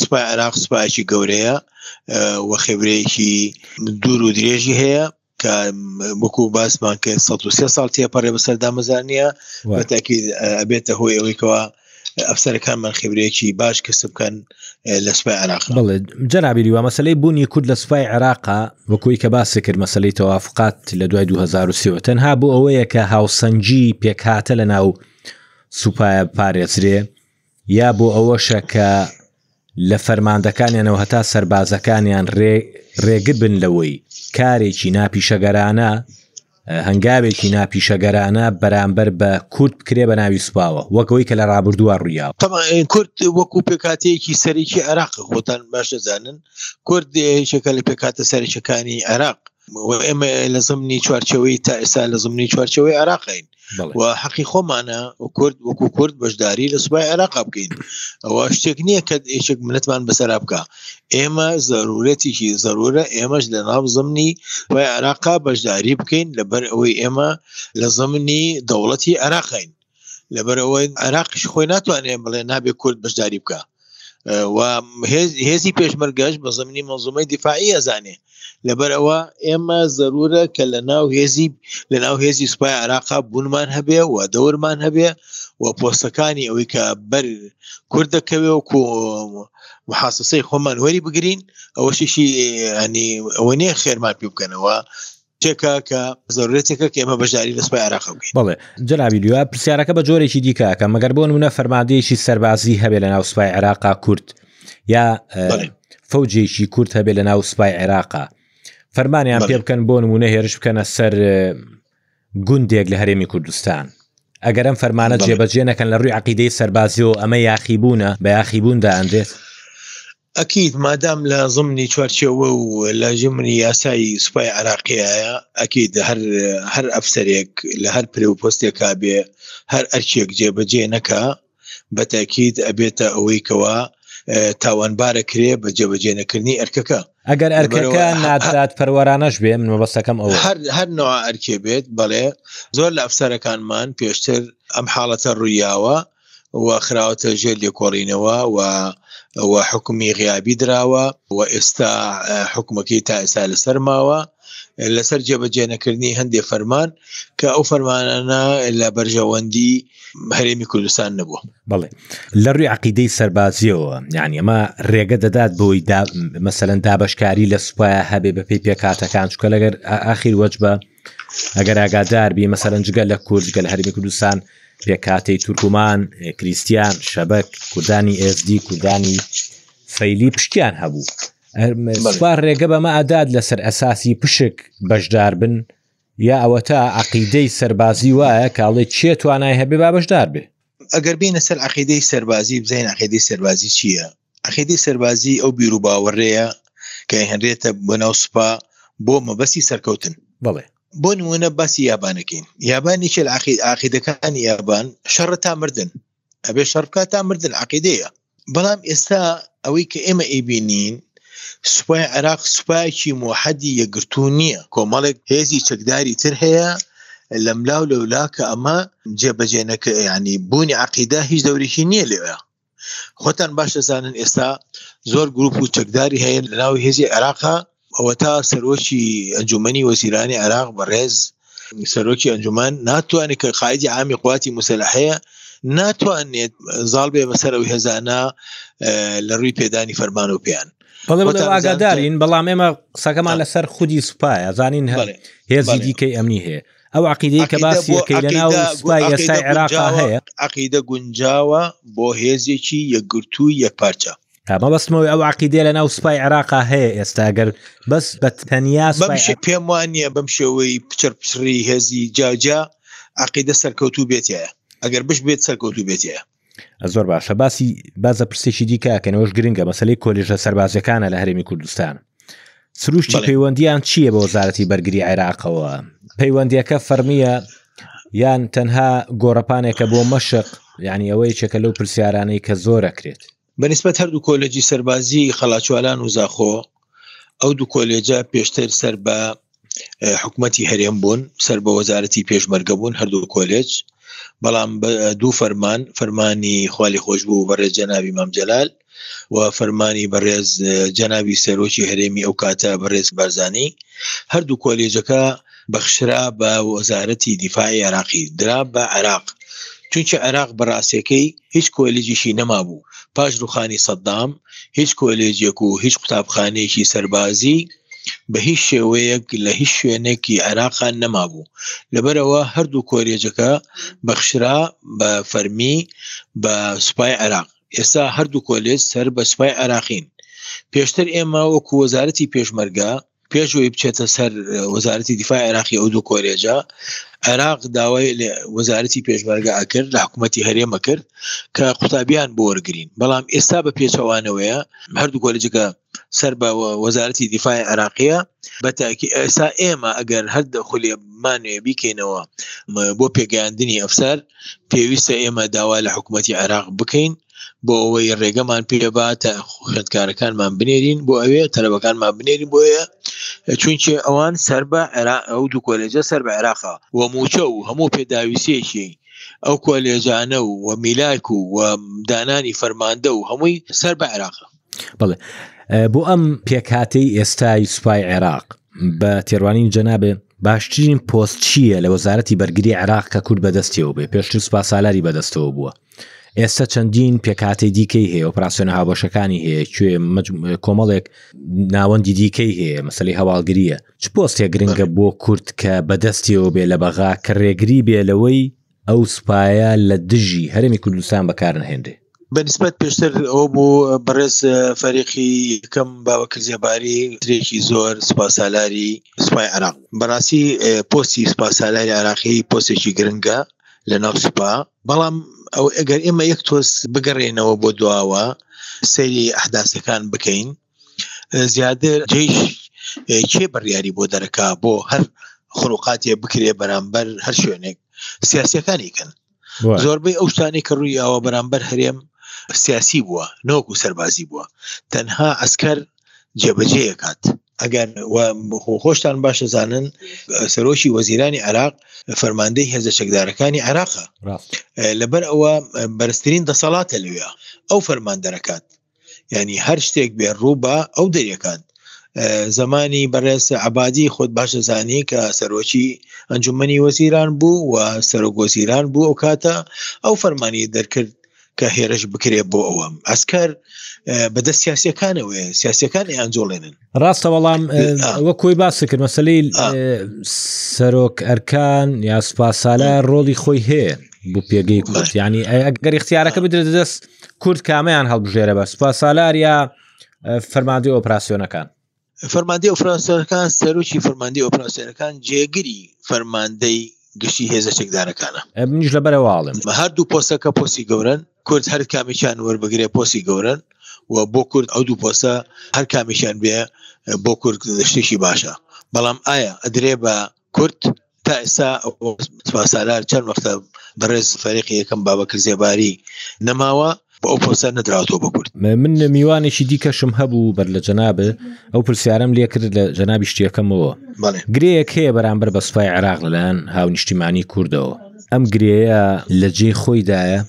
سوپای عێراق سوپایەکی گەورەیە و خێبرەیەکی دوور و درێژی هەیە کە وەکو باسمان کە 1 ساڵ تێپەڕێ بەسەر دامەزانە بەتاکی ئەبێتە هۆی ئەوەیکەوە ئەفسەرەکانمان خێبرێکی باش کەسب بکەن لە سوپای عراق بڵێت جەنابی دیوە مەسلەی بوونی کورد لە سوپای عێراقا وەکوی کە باسی کرد مەسلەی تەوافقات لە دوای 2023 تەنها بۆ ئەوەیە کە هاوسەنگی پێکهاتە لە ناو سوپایە پارێزرێ یا بۆ ئەوەشە کە لە فەرماندەکانیانەوە هەتا سەربازەکانیان ڕێگر بن لەوەی کارێکی ناپیشەگەرانە هەنگاوێکی ناپیشەگەرانە بەرامبەر بە کورد بکرێ بە ناوی سوپاوە وەکەوەی کە لە ڕابردووە ڕویا کورد وەکو پێکاتەیەکی سەرێکی عراق خۆتان باش دەزانن کورد هیچێکە لە پێکاتە سەرچەکانی عراق ئێمە لە زمنی چوارچەوەی تا ئێستا لە زمنی چوارچەوەی عراقین و حەقی خۆمانە کورد وەکو کورد بەشداری لە سوپای عێراق بکەین ئەوە شتێک نییە کە ئێشێک منەتمان بەسەر بکە ئێمە زەرورەتیکی زەرورە ئێمەش لە ناو زمنی و عێراقا بەشداری بکەین لەبەر ئەوەی ئێمە لە زمنی دەوڵەتی عێراقین لەبەرەوەی عێراقیش خۆی ناتوانێت بڵێ نابێ کورد بەشداری بکە و هێزی پێشمەرگەش بە زمینی مەزومەی دیفاعی ئەزانێ لەبەر ئەوە ئێمە زەرورە کە لە ناو هێزی لە ناو هێزی سوپای عراقا بوونمان هەبێ و دەورمان هەبێ و پۆستەکانی ئەوەی کە بەر کورد دەکەوێ و محاسەسەی خۆمان وەری بگرین ئەوەشیشی ئەنی ئەوە نیە خێرمان پێ بکەنەوە تێکە کە زۆرێتێکە کە ئێمە بەشداری لە سوپای عراقم بڵێ جنابی لوە پرسیارەکە بە جۆرێکی دیکەکە مەگەر بۆ نمونە فەرمادەیەکی سەربازی هەبێ لە ناو سوپای عێراقا کورد یا فەوجێکی کورد هەبێ لە ناو سوپای عێراقا فەرمانیان پێ بکەن بۆ نمونە هێرش بکەنە سەر گوندێک لە هەرێمی کوردستان ئەگەرم فەرمانە جێبەجێ نەکەن لە ڕووی عقیدەی سەربازیەوە ئەمە یاخیبوونە بە یاخیبووندا ئەندێت ئەکید مادام لە زمنی چوارچێوە و لە ژمنی یاسای سوپای عراقیایە ئەکید هەر هەر ئەفسەرێک لە هەر پرێ و پۆستێکا بێ هەر ئەرکێک جێبەجێ نەکا بەتاکید ئەبێتە ئەوەی کەوا تاوانبارە کرێ بە جێبەجێ نەکردنی ئەرکەکە ئەگەر ئەرکەکە نادات پەروەرانەش بێ من مەبەستەکەم ئەو هەر هەر نەوە ئەرکێ بێت بەڵێ زۆر لە ئەفسەرەکانمان پێشتر ئەم حاڵەتە ڕوویاوە و خراوەتە ژێر لێکۆڵینەوە و و حکومی غیابی دراوە و ئێستا حکومەکەی تا ئێستا لەسەر ماوە لەسەر جێبەجێ نەکردنی هەندێک فەرمان کە ئەو فەرمانانە لە بەرژەوەندی هەرێمی کوردستان نەبوو بڵێ لە ڕووی عقیدەی سەربازیەوە یان ئەمە ڕێگە دەدات بۆی مەسەەن دابشکاری لە سوپایە هەبێ بەپی پێکاتەکان چکە لەگەر ئاخیر وەج بە ئەگەر ئاگادار بی مەسەرەن جگە لە کورد گەل هەرمی کوردستان پێکاتەی تورکمان کریسیان شەبەک کوردانی ئێزدی کوردانی فەیلی پشتیان هەبوو سوپا ڕێگە بەمە ئاداد لەسەر ئەساسی پشک بەشدار بن یا ئەوە تا عقیدەی سەربازی وایە کاڵێ چێ توانای هەبێ با بەشدار بێ ئەگەر بینە سەر عقیدەی سەربازی بزین عقیدی سەربازی چییە عەقیدەی سەربازی ئەو بیر و باوەڕەیە کە ئەهێنرێتە بۆ ناو سوپا بۆ مەبەستی سەرکەوتن بڵێ بۆ نمونە باسی یابانەکەین یابانێکی لە عقید عقیدەکانی یابان شەڕە تا مردن ئەبێ شەڕکە تا مردن عقیدەیە بەڵام ئێستا ئەوەی کە ئێمە ئەیبینین سوپای عێراق سوپایەکی موحەدی یەگرتو نییە کۆمەڵێک هێزی چەکداری تر هەیە لەملاو لەولا کە ئەمە جێبەجێنەکە ینی بوونی عقیدا هیچ دەورێکی نییە لەوێ خۆتان باش دەزانن ئێستا زۆر گروپ و چەکداری هەیە لە ناوی هێزی عێراقا ئەوە تا سەرۆکی ئەنجومی وەزیرانی عێراق بەڕێز سەرۆکی ئەنجومان ناتوانێت کە قاعدی عامی قواتی مسلحەیە ناتوانێت زاڵ بێ بەسەر ئەو هێزانە لە ڕووی پێدانی فەرمان و پێیان ئاگادارین بەڵام ئێمە قسەکەمان لەسەر خودی سوپایە زانین هەر هێزی دیکەی ئەمنی هەیە ئەو عقیدەیە کە باسیەکەی لەناو سوپای ئێستای عێراق هەیە عقیدە گونجاوە بۆ هێزێکی یەکگرتوو یەک پارچە تامە بەستمەوەی ئەو عقیدێ لە ناو سوپای عێراقا هەیە ئێستاگەر بەس بە تەنیا پێم وانە بەم شێوەی پچەر پچڕی هێزی جاجا عقیدە سەرکەوتوو بێتە ئەگەر بش بێت سەرکەوتوو بێتە زۆر باشە باسی بازە پرسێکی دیکەکەنەوەش گرنگە مەسلەی کۆلیژە سەربازەکانە لە هەرێمی کوردستان سروشتی پەیوەندیان چییە بە وەزارەتی بەرگری عێراقەوە پەیوەندیەکە فەرمیە یان تەنها گۆڕەپانێکە بۆ مەشق یعنی ئەوەی چێکە لەو پرسیارانەی کە زۆرەکرێت بە نسبەت هەردوو کۆلێجی سەربازی خەڵاچوالان و زاخۆ ئەو دوو کۆلێجە پێشتر سەر بە حکوومەتی هەرێم بوون سەر بە وەزارەتی پێشمەرگە بوون هەردوو کۆلێج بەڵام دوو فەرمان فەرمانی خالی خۆش بوو بەڕێز جەناوی مامجلال و فەرمانی بەڕێز جەناوی سەرۆکی هەرێمی ئەو کاتە بەڕێز بارزانانی هەردوو کۆلێجەکە بەخشرا بە وەزارەتی دیفاعی عێراقی درا بە عێراق چونکە عێراق بە ڕاستیەکەی هیچ کۆلێجیشی نەمابوو پاش ڕوخانی سەددام هیچ کۆلێجێک و هیچ قوتابخانەیەکی سەربازی بە هیچ شێوەیەک لە هیچ شوێنێکی عێراقان نەمابوو لەبەرەوە هەردوو کۆلێجەکە بەخشرا بە فەرمی بە سوپای عێراق ئێستا هەردوو کۆلێج سەر بە سوپای عێراقین پێشتر ئێمە وەکو وەزارەتی پێشمەرگە پێش ئەوەی بچێتە سەر وەزارەتی دیفاع عێراقی ئەو دوو کۆلێجە عێراق داوای لە وەزارەتی پێشمەرگە ئەکرد لە حکوومەتتی هەرێمە کرد کە قوتابیان بۆ وەرگین بەڵام ئێستا بە پێچەوانەوەیە هەردوو کۆلێجەکە سەر بە وەزارەتی دیفاع عێراقیە بەتاکی ئێستا ئێمە ئەگەر هەر دەخولێمانێ بیکەینەوە بۆ پێگەیاندنی ئەفسەر پێویستە ئێمە داوا لە حکوومەتتی عێراق بکەین بۆ ئەوەی ڕێگەمان پێ باتە خوێندکارەکانمان بنێرین بۆ ئەوێ تەلەبەکانمان بنێرین بۆیە چونچێ ئەوان سەر بە عێرا ئەو دوو کۆلێجە سەر بە عێراقا و موچە و هەموو پێداویستێکی ئەو کۆلێجانە و و میلاک و و دانانی فەرماندە و هەمووی سەر بە عێراقە بڵێ بۆ ئەم پێکاتەی ئێستای سوپای عێراق بە تێڕوانین جەنابێ باشترین پۆست چییە لە وەزارەتی بەرگری عێراق کە کورد بەدەستیەوە بێ پێشتر سوپا سالاری بەدەستەوە بووە ئێستا چەندین پێکاتی دیکەی هەیە ئۆپراسسیۆن هاوبەشەکانی هەیە کوێ کۆمەڵێک ناوەندی دیکەی هەیە مەسلی هەواڵگریە چ پۆستێک گرنگە بۆ کورد کە بەدەستیەوە بێ لە بەغا کە ڕێگری بێ لەوەی ئەو سوپایە لە دژی هەرێمی کوردستان بەکارنەهێنرێ. بەنسبەت پێشتر ئەوە بوو بەڕێز فەریقی یەکەم باوەکر زێباری درێکی زۆر سوپاسالاری سوپای عراق بەڕاستی پۆستی سوپاسالاری عراقی پۆستێکی گرنگە لە ناو سوپا بەڵام ئەو ئەگەر ئێمە یەک تۆز بگەڕێنەوە بۆ دواوە سەیری ئەحداسەکان بکەین زیاتر جیش کێ بڕیاری بۆ دەرەکە بۆ هەر خروقاتێ بکرێ بەرامبەر هەر شوێنێک سیاسەکانی کەن زۆربەی ئەو شتانی کە ڕووی ئەوە بەرامبەر هەرێم سیاسی بووە نۆک و سەربازی بووە تەنها ئەسکەر جێبەجێکات ئەگەر خۆشتان باشە زانن سەرۆکی وەزیرانی عراق فەرماندەی هێزە چەکدارەکانی عراقە لەبەر ئەوە بەرزترین دەسەڵاتە لەوێ ئەو فەرماندەرەکات یعنی هەر شتێک بێ ڕوو بە ئەو دەریەکان زمانی بەڕێز عبادی خۆت باشە زانی کە سەرۆکی ئەنجومنی وەزیران بوو و سەرۆک وەزیران بوو ئەو کاتە ئەو فەرمانی دەرکرد کە هێرش بکرێت بۆ ئەوەم ئەسکەر بەدە سیاسەکانەوەێ سیاسەکانی ئەنجۆڵێنن ڕاستە بەڵام ئەوە کۆی باسی کرد مەسلەی سەرۆک ئەرکان یا سوپاسالە ڕۆڵی خۆی هەیە بۆ پێگەی کورد ینی ئەگەر اختیارەکە بدرێت دەست کورد کامیان هەڵبژێرە بە سوپاسالار یا فەرماندی ئۆپراسسیۆنەکان فەرماندی ئۆفراسەرەکان سەرۆکی فەرماندی ئۆپراسسیۆنەکان جێگری فەرماندەی گشتی هێزە چەکدارەکانە منیش لە بەرەواڵم هەردوو پۆسەکە پۆسی گەورن کورد هەر کامێکیان وەربگرێ پۆسی گەورەن و بۆ کورد ئەو دوو پۆسە هەر کامێکیان بێ بۆ کورد شتێکی باشە بەڵام ئایا ئەدرێ بە کورد تا ئێستا سپاسالار چەند وەختە بەڕێز فەرێقی یەکەم بابەکر زێباری نەماوە بۆ ئەو پۆسە نەدراوەوە بە کورد من میوانێکی دیکەشم هەبوو بەر لە جەناب ئەو پرسیارم لێ کرد لە جەنابی شتێکەکەمەوە گرەیەک هەیە بەرامبەر بە سوپای عێراق لەلایەن هاونیشتیمانی کوردەوە ئەم گرێیە لە جێی خۆیدایە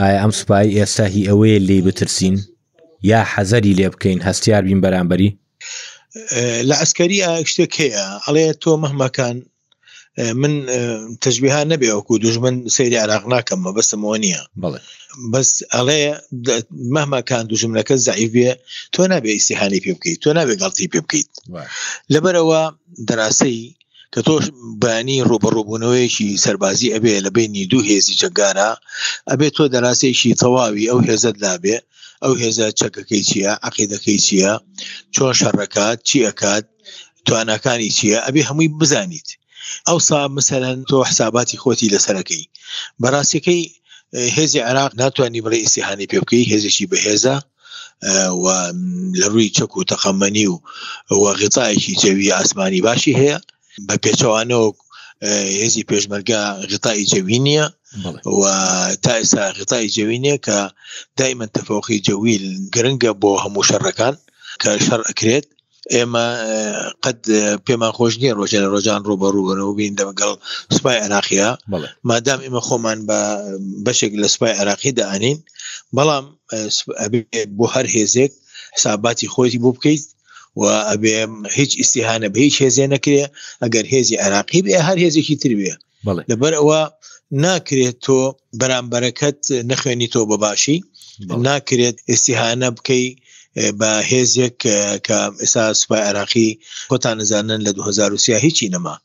ئایا ئەم سوپایی ئێستا هی ئەوەیە لی بترسین یا حەزەری لێ بکەین هەستیار بین بەرامبەری لە ئەسکەری شتێک هەیە ئەڵێ تۆ مەهمەکان من تەجبیها نەبێ وەکو دوژمن سەیری عراق ناکەم مە بەسمەوە نییە بەس ئەڵێ مەهمەکان دوژمنەکە زعیف بێ تۆ نابێ ئیسیحانی پێ بکەیت تۆ نابێ گەڵتی پێ بکەیت لەبەرەوە دراسی کە تۆش بانی ڕوبەڕوبوونەوەیەکی سەربازی ئەبێ لە بینی دوو هێزی جەنگارە ئەبێت تۆ دەناسێکی تەواوی ئەو هێزت لابێ ئەو هێزە چەکەکەی چییە عقیدەکەی چییە چۆن شەڕەکات چی ئەکات توانەکانی چییە ئەبێ هەمووی بزانیت ئەو سا مسەرەن تۆ حساباتی خۆتی لەسەرەکەی بەڕاستەکەی هێزی عراق ناتوانانی بڵێ ئیسیحانی پێ بکەی هێزێکی بەهێزە و لە ڕووی چەک و تەقەمەنی و و غیتایەکی جەوی ئاسمانی باشی هەیە بە پێچەوانەوە هێزی پێشمەرگە غیتایی جەوی نییە و تا ئێستا غیتایی جەوی نییە کە دایمە تەفۆقی جەویل گرنگە بۆ هەموو شەڕەکان کە شەڕ ئەکرێت ئێمە قەت پێمان خۆش نییە ڕۆژێ لە ڕۆژان ڕوبەڕووبن و بین دەگەڵ سوپای عراقیە مادام ئێمە خۆمان بە بەشێک لە سوپای عراقی دانین بەڵام بۆ هەر هێزێک حساباتی خۆی بۆ بکەیت و ئەبێ هیچ ئیسیهانە بە هیچ هێزێ نەکرێ ئەگەر هێزی عراقی بێ هەر هێزێکی تر بێ لەبەر ئەوە ناکرێت تۆ بەرامبەرەکەت نەخوێنیتەوە بە باشی ناکرێت ئێسیهانە بکەی بە هێزێک کە ئێسا سوپای عراقی خۆتان نزانن لە 2023 هیچی نەما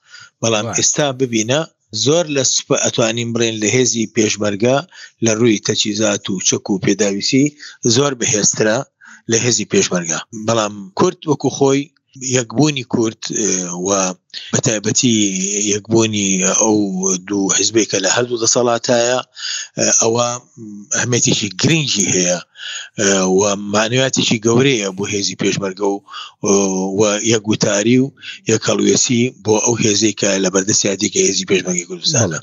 بەڵام ئێستا ببینە زۆر لە سوپە ئەتوانین بڕێن لە هێزی پێشمەرگە لە ڕووی تەچیزات و چەک و پێداویستی زۆر بەهێزترە لە هێزی پێشمەرگە بەڵام کورد وەکو خۆی یەکبوونی کورد و بەتایبەتی یەکبوونی ئەو دوو حزبێک کە لە هەردوو دەسەڵاتایە ئەوە ئەمێتێکی گرنگی هەیە و مانواتێکی گەورەیە بۆ هێزی پێشمەرگە و و یەکگوتاری و یەکەڵوێسی بۆ ئەو هێزێکە لە بەردەستی دیکە هێزی پێشمەگی کوردستانە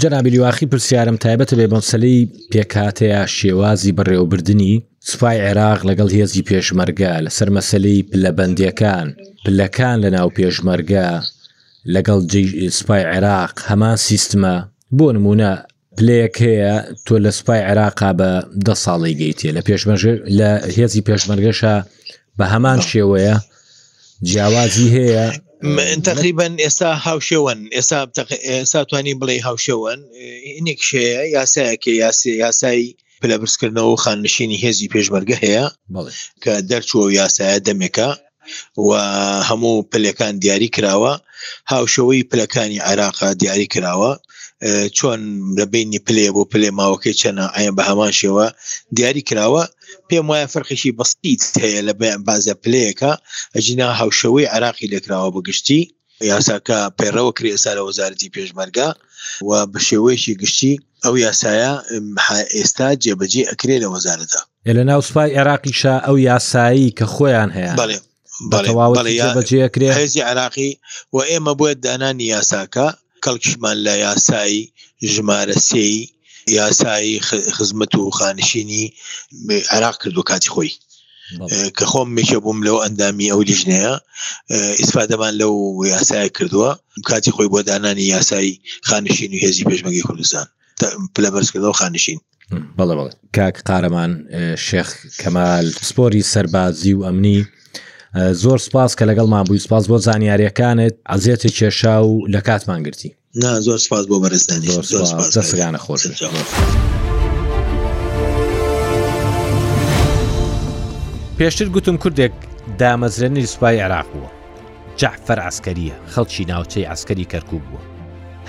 جەنابی لیواخی پرسیارم تایبەت لێ بەمسەلەی پێکاتەیە شێوازی بەڕێوەبردننی سوپای عێراق لەگەڵ هێزی پێشمەرگە لەسەر مەسلەی پلەبندەکان پلەکان لە ناو پێشمەرگە لەگەڵ سوپای عێراق هەمان سیستمە بۆ نمونە پلەیەک هەیە تۆ لە سوپای عێراقا بە دە ساڵی گەیتێ لە پێشمەژ لە هێزی پێشمەرگەشە بە هەمان شێوەیە جیاوازی هەیە تقریبان ئێستا هاوشێوەن ئێستا ئێستا توانی بڵێ هاوشێوەن ئینێک شەیە یاسایەکە یاسی یاسایی پلەبرزکردنەوە و خاننشینی هێزی پێشمەرگە هەیە کە دەرچووە یاسایە دەمێکە و هەموو پلەکان دیاری کراوە هاوشەوەی پلەکانی عێراقا دیاری کراوە چۆن لە بینی پلێ بۆ پلێ ماوەکەی چەنە ئاە بە هەمان شێوە دیاری کراوە پێم وایە فەرقێکی بەسیت هەیە لە بەیان بازە پلەیەەکە ئەجینا هاوشەوەی عراقی لێکراوە بەگشتی یاساکە پێڕەوە کرێ ئێستا لە وەزارەتی پێشمەرگا و بە شێوەیەکی گشتی ئەو یاسایە ئێستا جێبەجێ ئەکرێ لە وەزارەتە لە ناوسپای عێراقیشە ئەو یاسایی کە خۆیان هەیە بەتەواوەجێکرێ هێزی عراقی و ئێمە بۆیە دانانی یاساکە کەڵکیشمان لە یاسایی ژمارە سێی یاسایی خزمەت و خانشینی عراق کردو کاتی خۆی کە خۆم میشە بووم لەو ئەندامی ئەو لیژنەیە ئیسفادەمان لەو یاسای کردووە کاتی خۆی بۆ دانانی یاسایی خانشین و هێزی پێشمەگەی کوردستان پلە بەرزکردەوە خانشین بەڵێ بەڵێ کاک قارەمان شێخ کەمال پسپۆری سەربازی و ئەمنی زۆر سپاس کە لەگەڵمان بووی سپاس بۆ زانیاریەکانت عزیێتی کێشا و لە کاتمان گرتی زۆر سپاس بۆ بەرزدانی دەسگانە خۆش. پێشتر گوتم کوردێک دامەزرێنی سوپای عێراق بووە جەعفەر عەسکەرییە، خەڵکی ناوچەی عەسکەری کەرکووک بووە،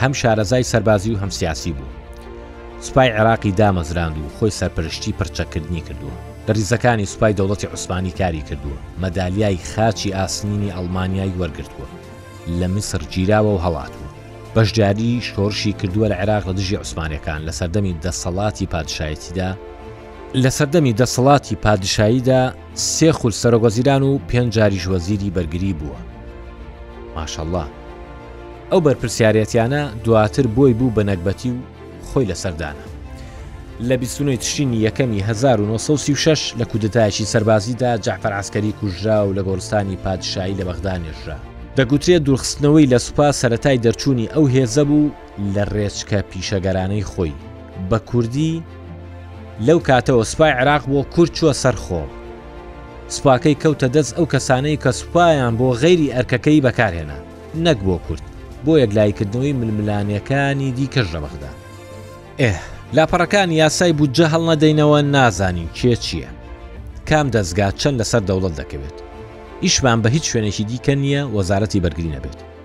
هەم شارەزای سەربازی و هەم سیاسی بووە. سوپای عێراقی دامەزراند و خۆی سەرپەرشتی پڕچەککردنی کردووە. لە ریزەکانی سوپای دەوڵەتی عوسمانی کاری کردووە. مەدالیای خاچی ئاسنینی ئەڵمانیای وەرگرتووە. لە میسر گیراوە و هەڵاتووە. بەشداری شۆڕشی کردووە لە عێراق لە دژی عوسمانییەکان لە سەردەمی دەسەڵاتی پادشایەتیدا. لە سەردەمی دەسەڵاتی پادشاییدا، سێ خول سەرۆک وەزیران و پێنج جاریش وەزیری بەرگری بووە ماشەڵا ئەو بەرپرسیارەتیانە دواتر بۆی بوو بە نەگبەتی و خۆی لەسەردانە لە 29 تشرینی یەکەمی 1936 لە کودتایشی سەربازیدا جەعفەر عسکەری کوژرا و لە گۆرستانی پادشایی لە بەغدا نێژرا دەگوترێت دوورخستنەوەی لە سوپا سەتای دەرچوونی ئەو هێزە بوو لە ڕێچکە پیشەگەرانەی خۆی، بە کوردی، لەو کاتەوە سوپای عێراق بۆ کورد چووە سەر خۆڵ، سوپاکەی کەوتە دەست ئەو کەسانەی کە سوپایان بۆ غەیری ئەرکەکەی بەکارهێنا، نەک بۆ کورد، بۆ یەکلاییکردنەوەی ململانێکانی دیکەش لە بەغدا. ئێه، لاپەڕەکان، یاسای بودجە هەڵنەدەینەوە، نازانین کێ چییە، کام دەزگا چەند لەسەر دەوڵەت دەکەوێت، ئیشمان بە هیچ شوێنێکی دیکە نییە وەزارەتی بەرگری نەبێت.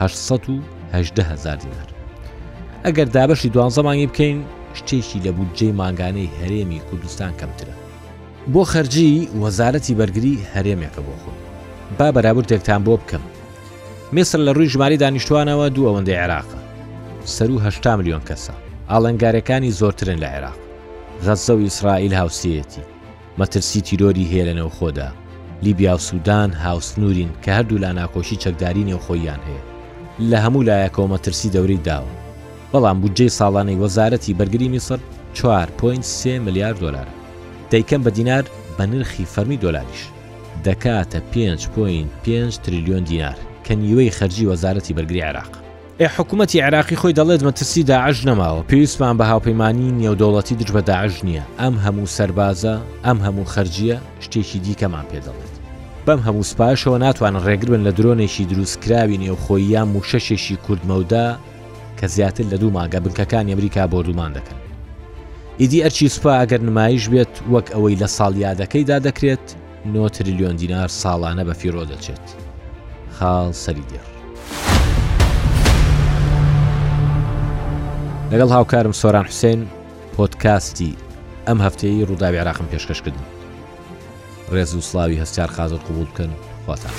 هەشت سەد و هەژدە هەزار دینار ئەگەر دابەشی دوانزە مانگی بکەین شتێکی لە بودجەی مانگانەی هەرێمی کوردستان کەمترە بۆ خەرجی وەزارەتی بەرگری هەرێمێکە بۆ خۆی با بەرابردێکتان بۆ بکەم میسر لە ڕووی ژماری دانیشتوانەوە دوو ئەوەندەی عێراقە سەرو هەشتا میلیۆن کەسە ئاڵنگارەکانی زۆرترن لە عێراق غەزە و ئیسرائیل هاوسەتی مەترسی تیرۆری هەیە لە نێوخۆدا، لیبیا و سودان هاوسنوورین کە هەردوولا ناکۆکی چەکداری نێوخۆییان هەیە، لە هەموو لایەکەوە مەترسی دەورەی داوە، بەڵام بودجەی ساڵانەی وەزارەتی بەرگری میسڕ چوار پۆینت سێ ملیار دۆلارە، دەیکەم بە دینار، بە نرخی فەرمی دۆلاریش دەکاتە پێنج پۆینت پێنج تریلیۆن دینار کە نیوەی خەرجی وەزارەتی بەرگری عێراقە. ئێ حکومەتی عێراقی خۆی دەڵێت مەترسی داعش نەماوە پێویستمان بە هاوپەیمانیی نێودەوڵەتی دژ بە داعش نییە، ئەم هەموو سەربازە، ئەم هەموو خەرجییە شتێکی دیکەمان پێ دەڵێت. بەم هەموو سوپایەشەوە ناتوانن ڕێگربن لە درۆنێکی دروستکراوی نێوخۆیی یا مووشەکێکی کورت مەودا کە زیاتر لە دوو مانگە بنکەکانی ئەمریکا بۆردومان دەکەن. ئیدی ئەرکی سوپا ئەگەر نمایش بێت وەک ئەوەی لە ساڵیادەکەیدا دەکرێت، نۆ تریلیۆن دینار ساڵانە بە فیڕۆ دەچێت، خاڵ سەری دێڕ. لەگەڵ هاوکارم سۆران حوسێن پۆدکاستی ئەم هەفتەیە ڕووداوی عێراقم پێشکەش کردن. ڕێز و سڵاوی هەستیار خازن قبوڵ بکەن خواتان.